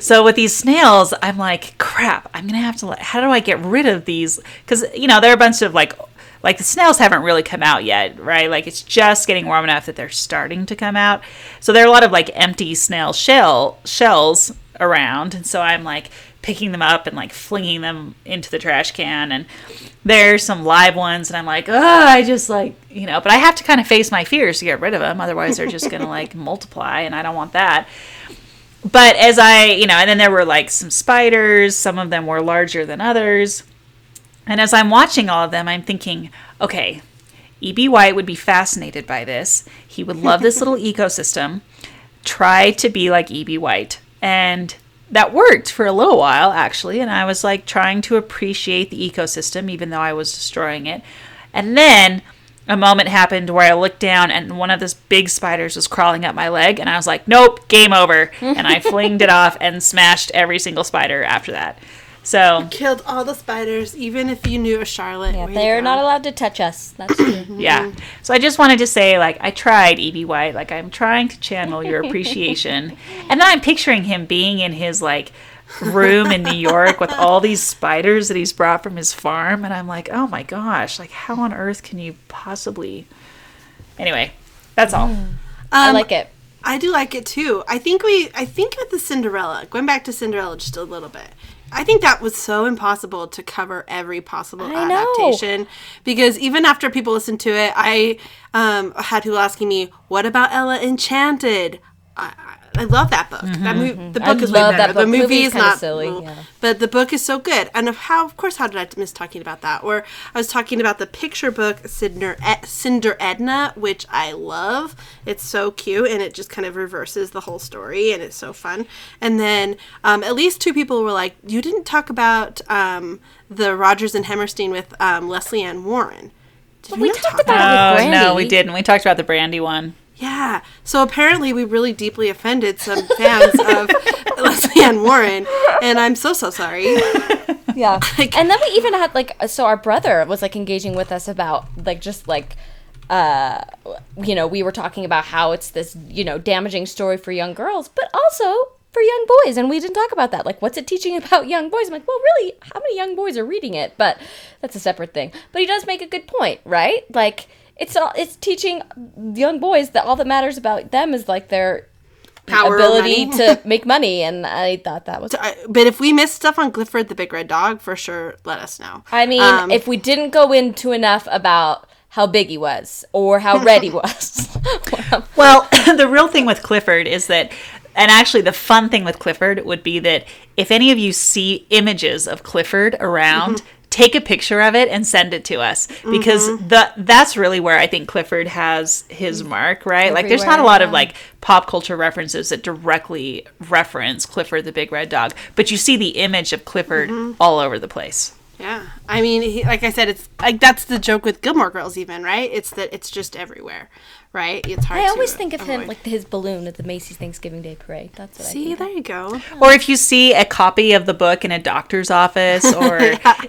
so with these snails, I'm like, crap. I'm gonna have to. Let, how do I get rid of these? Because you know, there are a bunch of like. Like the snails haven't really come out yet, right? Like it's just getting warm enough that they're starting to come out. So there are a lot of like empty snail shell shells around, and so I'm like picking them up and like flinging them into the trash can. And there's some live ones, and I'm like, oh, I just like you know. But I have to kind of face my fears to get rid of them, otherwise they're just gonna like *laughs* multiply, and I don't want that but as I, you know, and then there were like some spiders, some of them were larger than others. And as I'm watching all of them, I'm thinking, okay, E.B. White would be fascinated by this. He would love this little *laughs* ecosystem. Try to be like E.B. White. And that worked for a little while, actually. And I was like trying to appreciate the ecosystem, even though I was destroying it. And then a moment happened where I looked down and one of those big spiders was crawling up my leg. And I was like, nope, game over. And I flinged it *laughs* off and smashed every single spider after that. So you Killed all the spiders, even if you knew a Charlotte. Yeah, they're not allowed to touch us. That's true. yeah. So I just wanted to say, like, I tried E.B. White. Like, I'm trying to channel your appreciation. *laughs* and then I'm picturing him being in his, like, room in New York with all these spiders that he's brought from his farm. And I'm like, oh my gosh, like, how on earth can you possibly. Anyway, that's all. I Um, like it. I do like it too. I think we, I think with the Cinderella, going back to Cinderella just a little bit, I think that was so impossible to cover every possible adaptation because even after people listened to it, I um, had people asking me, "What about Ella Enchanted?" I, I I love that book. That mo- the I book is way love better. that The book. movie Movie's is not silly, well, yeah. but the book is so good. And of how, of course, how did I miss talking about that? Or I was talking about the picture book Cinder, E- Cinder Edna, which I love. It's so cute and it just kind of reverses the whole story and it's so fun. And then um, at least two people were like, "You didn't talk about um, the Rodgers and Hammerstein with um, Lesley Ann Warren." Did we not talked talk about it with Oh, no, we didn't. We talked about the Brandy one. Yeah. So apparently we really deeply offended some fans of *laughs* Lesley Ann Warren, and I'm so so sorry. *laughs* Yeah. *laughs* Like- and then we even had like so our brother was like engaging with us about like just like uh you know, we were talking about how it's this, you know, damaging story for young girls, but also for young boys and we didn't talk about that. Like what's it teaching about young boys? I'm like, "Well, really, how many young boys are reading it?" But that's a separate thing. But he does make a good point, right? Like it's all it's teaching young boys that all that matters about them is like their Power ability to *laughs* make money and I thought that was I- but if we missed stuff on Clifford the Big Red Dog, for sure, let us know. I mean, Um, if we didn't go into enough about how big he was or how red he *laughs* was. *laughs* Well, the real thing with Clifford is that, and actually the fun thing with Clifford would be that if any of you see images of Clifford around, take a picture of it and send it to us because mm-hmm. the that's really where I think Clifford has his mark, right? Like there's not a Everywhere, lot of like pop culture references that directly reference Clifford the Big Red Dog, but you see the image of Clifford mm-hmm. all over the place. yeah, I mean, he, like I said, it's like that's the joke with Gilmore Girls, even right? It's that it's just everywhere, right? It's hard. I always think of him like his balloon at the Macy's Thanksgiving Day Parade. That's what I See, think. there you go. Or if you see a copy of the book in a doctor's office *laughs* or,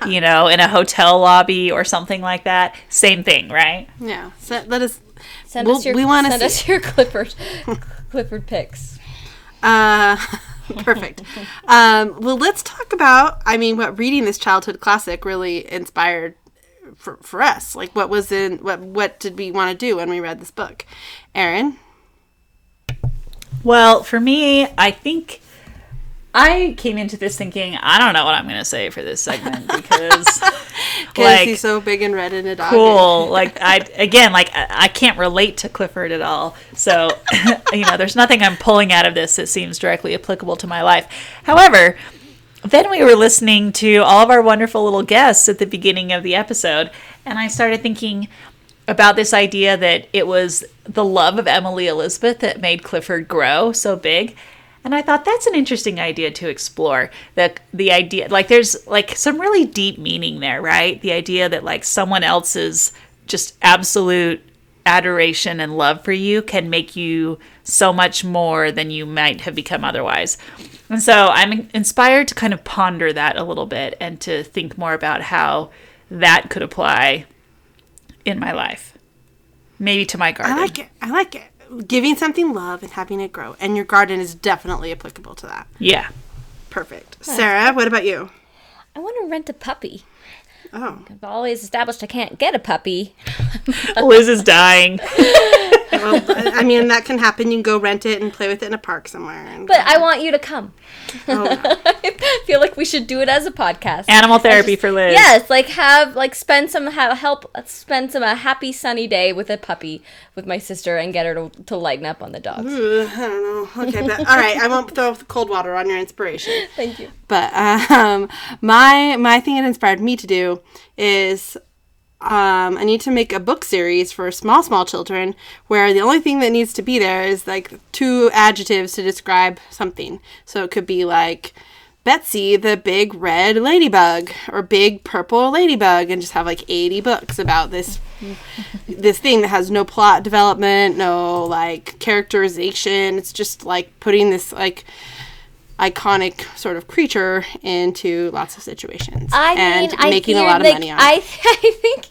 you know, in a hotel lobby or something like that, same thing, right? Yeah, so let us. Send We'll- us your we wanna send see- us your Clifford Clifford pics. Uh, *laughs* Perfect. Um, well, let's talk about. I mean, what reading this childhood classic really inspired for, for us. Like, what was in what what did we want to do when we read this book? Erin. Well, for me, I think I came into this thinking I don't know what I'm going to say for this segment *laughs* because *laughs* like he's so big and red in a dog. cool *laughs* like I again like I, I can't relate to Clifford at all. So, you know, there's nothing I'm pulling out of this that seems directly applicable to my life. However, then we were listening to all of our wonderful little guests at the beginning of the episode, and I started thinking about this idea that it was the love of Emily Elizabeth that made Clifford grow so big. And I thought that's an interesting idea to explore. That the idea, like, there's like some really deep meaning there, right? The idea that like someone else's just absolute adoration and love for you can make you so much more than you might have become otherwise. And so I'm inspired to kind of ponder that a little bit and to think more about how that could apply in my life. Maybe to my garden. I like it. I like it. Giving something love and having it grow, and your garden is definitely applicable to that. Yeah. Perfect. Sarah, what about you? I want to rent a puppy. Oh, I've always established I can't get a puppy. Liz is dying. *laughs* well, I mean that can happen. You can go rent it and play with it in a park somewhere. And But I want you to come. oh, *laughs* I feel like we should do it as a podcast. Animal therapy for Liz. Yes, like have like spend some have help spend some a happy sunny day with a puppy with my sister and get her to, to lighten up on the dogs. Ugh, I don't know. Okay, but all right. I won't throw cold water on your inspiration. *laughs* Thank you. But um, my my thing it inspired me to do is um, I need to make a book series for small small children where the only thing that needs to be there is like two adjectives to describe something. So it could be like Betsy the big red ladybug or big purple ladybug and just have like 80 books about this *laughs* this thing that has no plot development, no like characterization. It's just like putting this like iconic sort of creature into lots of situations I and mean, I making a lot of like, money on I, it. *laughs* I think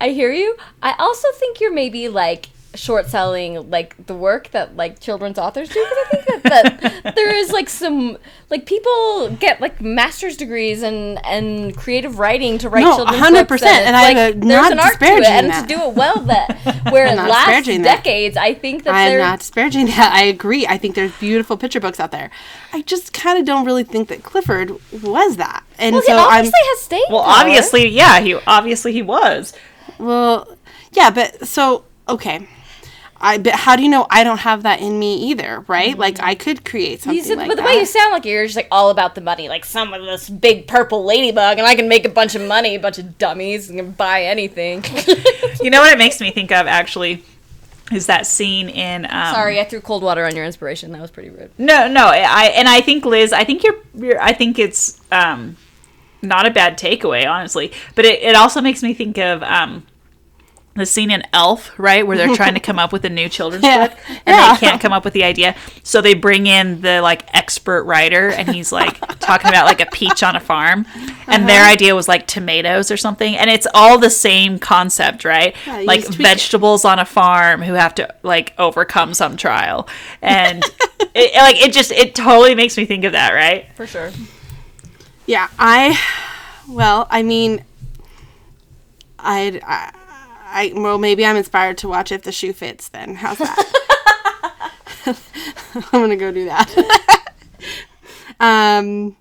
I hear you. I also think you're maybe like short selling like the work that like children's authors do because I think that, that *laughs* there is like some like people get like master's degrees and and creative writing to write No, children's 100%, books and I'm, like, uh, there's not an art to it and that. to do it well that *laughs* where it I'm lasts disparaging that. decades I think that I'm not disparaging that. I agree. I think there's beautiful picture books out there. I just kind of don't really think that Clifford was that. And well, he so I'm obviously has staying Well, power. obviously, yeah, he obviously he was. well, yeah, but so okay. I but how do you know I don't have that in me either, right? Like I could create something You said, like but the that. way you sound like you're just like all about the money, like some of this big purple ladybug, and I can make a bunch of money, a bunch of dummies, and can buy anything. *laughs* You know what it makes me think of actually is that scene in um, Sorry, I threw cold water on your inspiration. That was pretty rude. No, no, I and I think Liz, I think you're, you're I think it's um not a bad takeaway, honestly. But it, it also makes me think of um the scene in Elf, right, where they're trying to come up with a new children's Yeah. book and Yeah. they can't come up with the idea. So they bring in the like expert writer and he's like talking about like a peach on a farm. And their Uh-huh. idea was like tomatoes or something. And it's all the same concept, right? Yeah, like just tweak it. vegetables on a farm who have to like overcome some trial. And *laughs* it, like it just it totally makes me think of that, right? For sure. Yeah, I. Well, I mean, I'd, I, I. Well, maybe I'm inspired to watch if the shoe fits. Then how's that? *laughs* I'm gonna go do that. *laughs* um.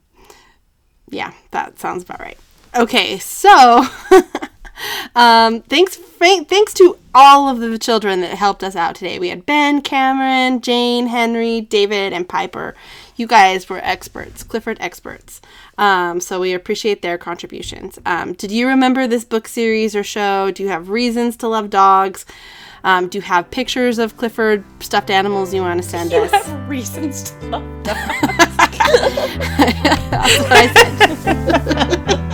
Yeah, that sounds about right. Okay, so. *laughs* um, thanks, thanks to all of the children that helped us out today. We had Ben, Cameron, Jane, Henry, David, and Piper. You guys were experts, Clifford experts. Um, so we appreciate their contributions. Um, did you remember this book series or show? Do you have reasons to love dogs? Um, do you have pictures of Clifford stuffed animals you want to send us? Have reasons to love *laughs* dogs. That's what I said.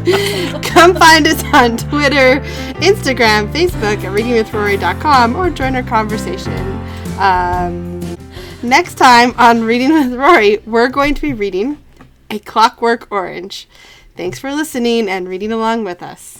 *laughs* Come find us on Twitter, Instagram, Facebook at readingwithrory.com or join our conversation. Um, next time on Reading with Rory, we're going to be reading A Clockwork Orange. Thanks for listening and reading along with us.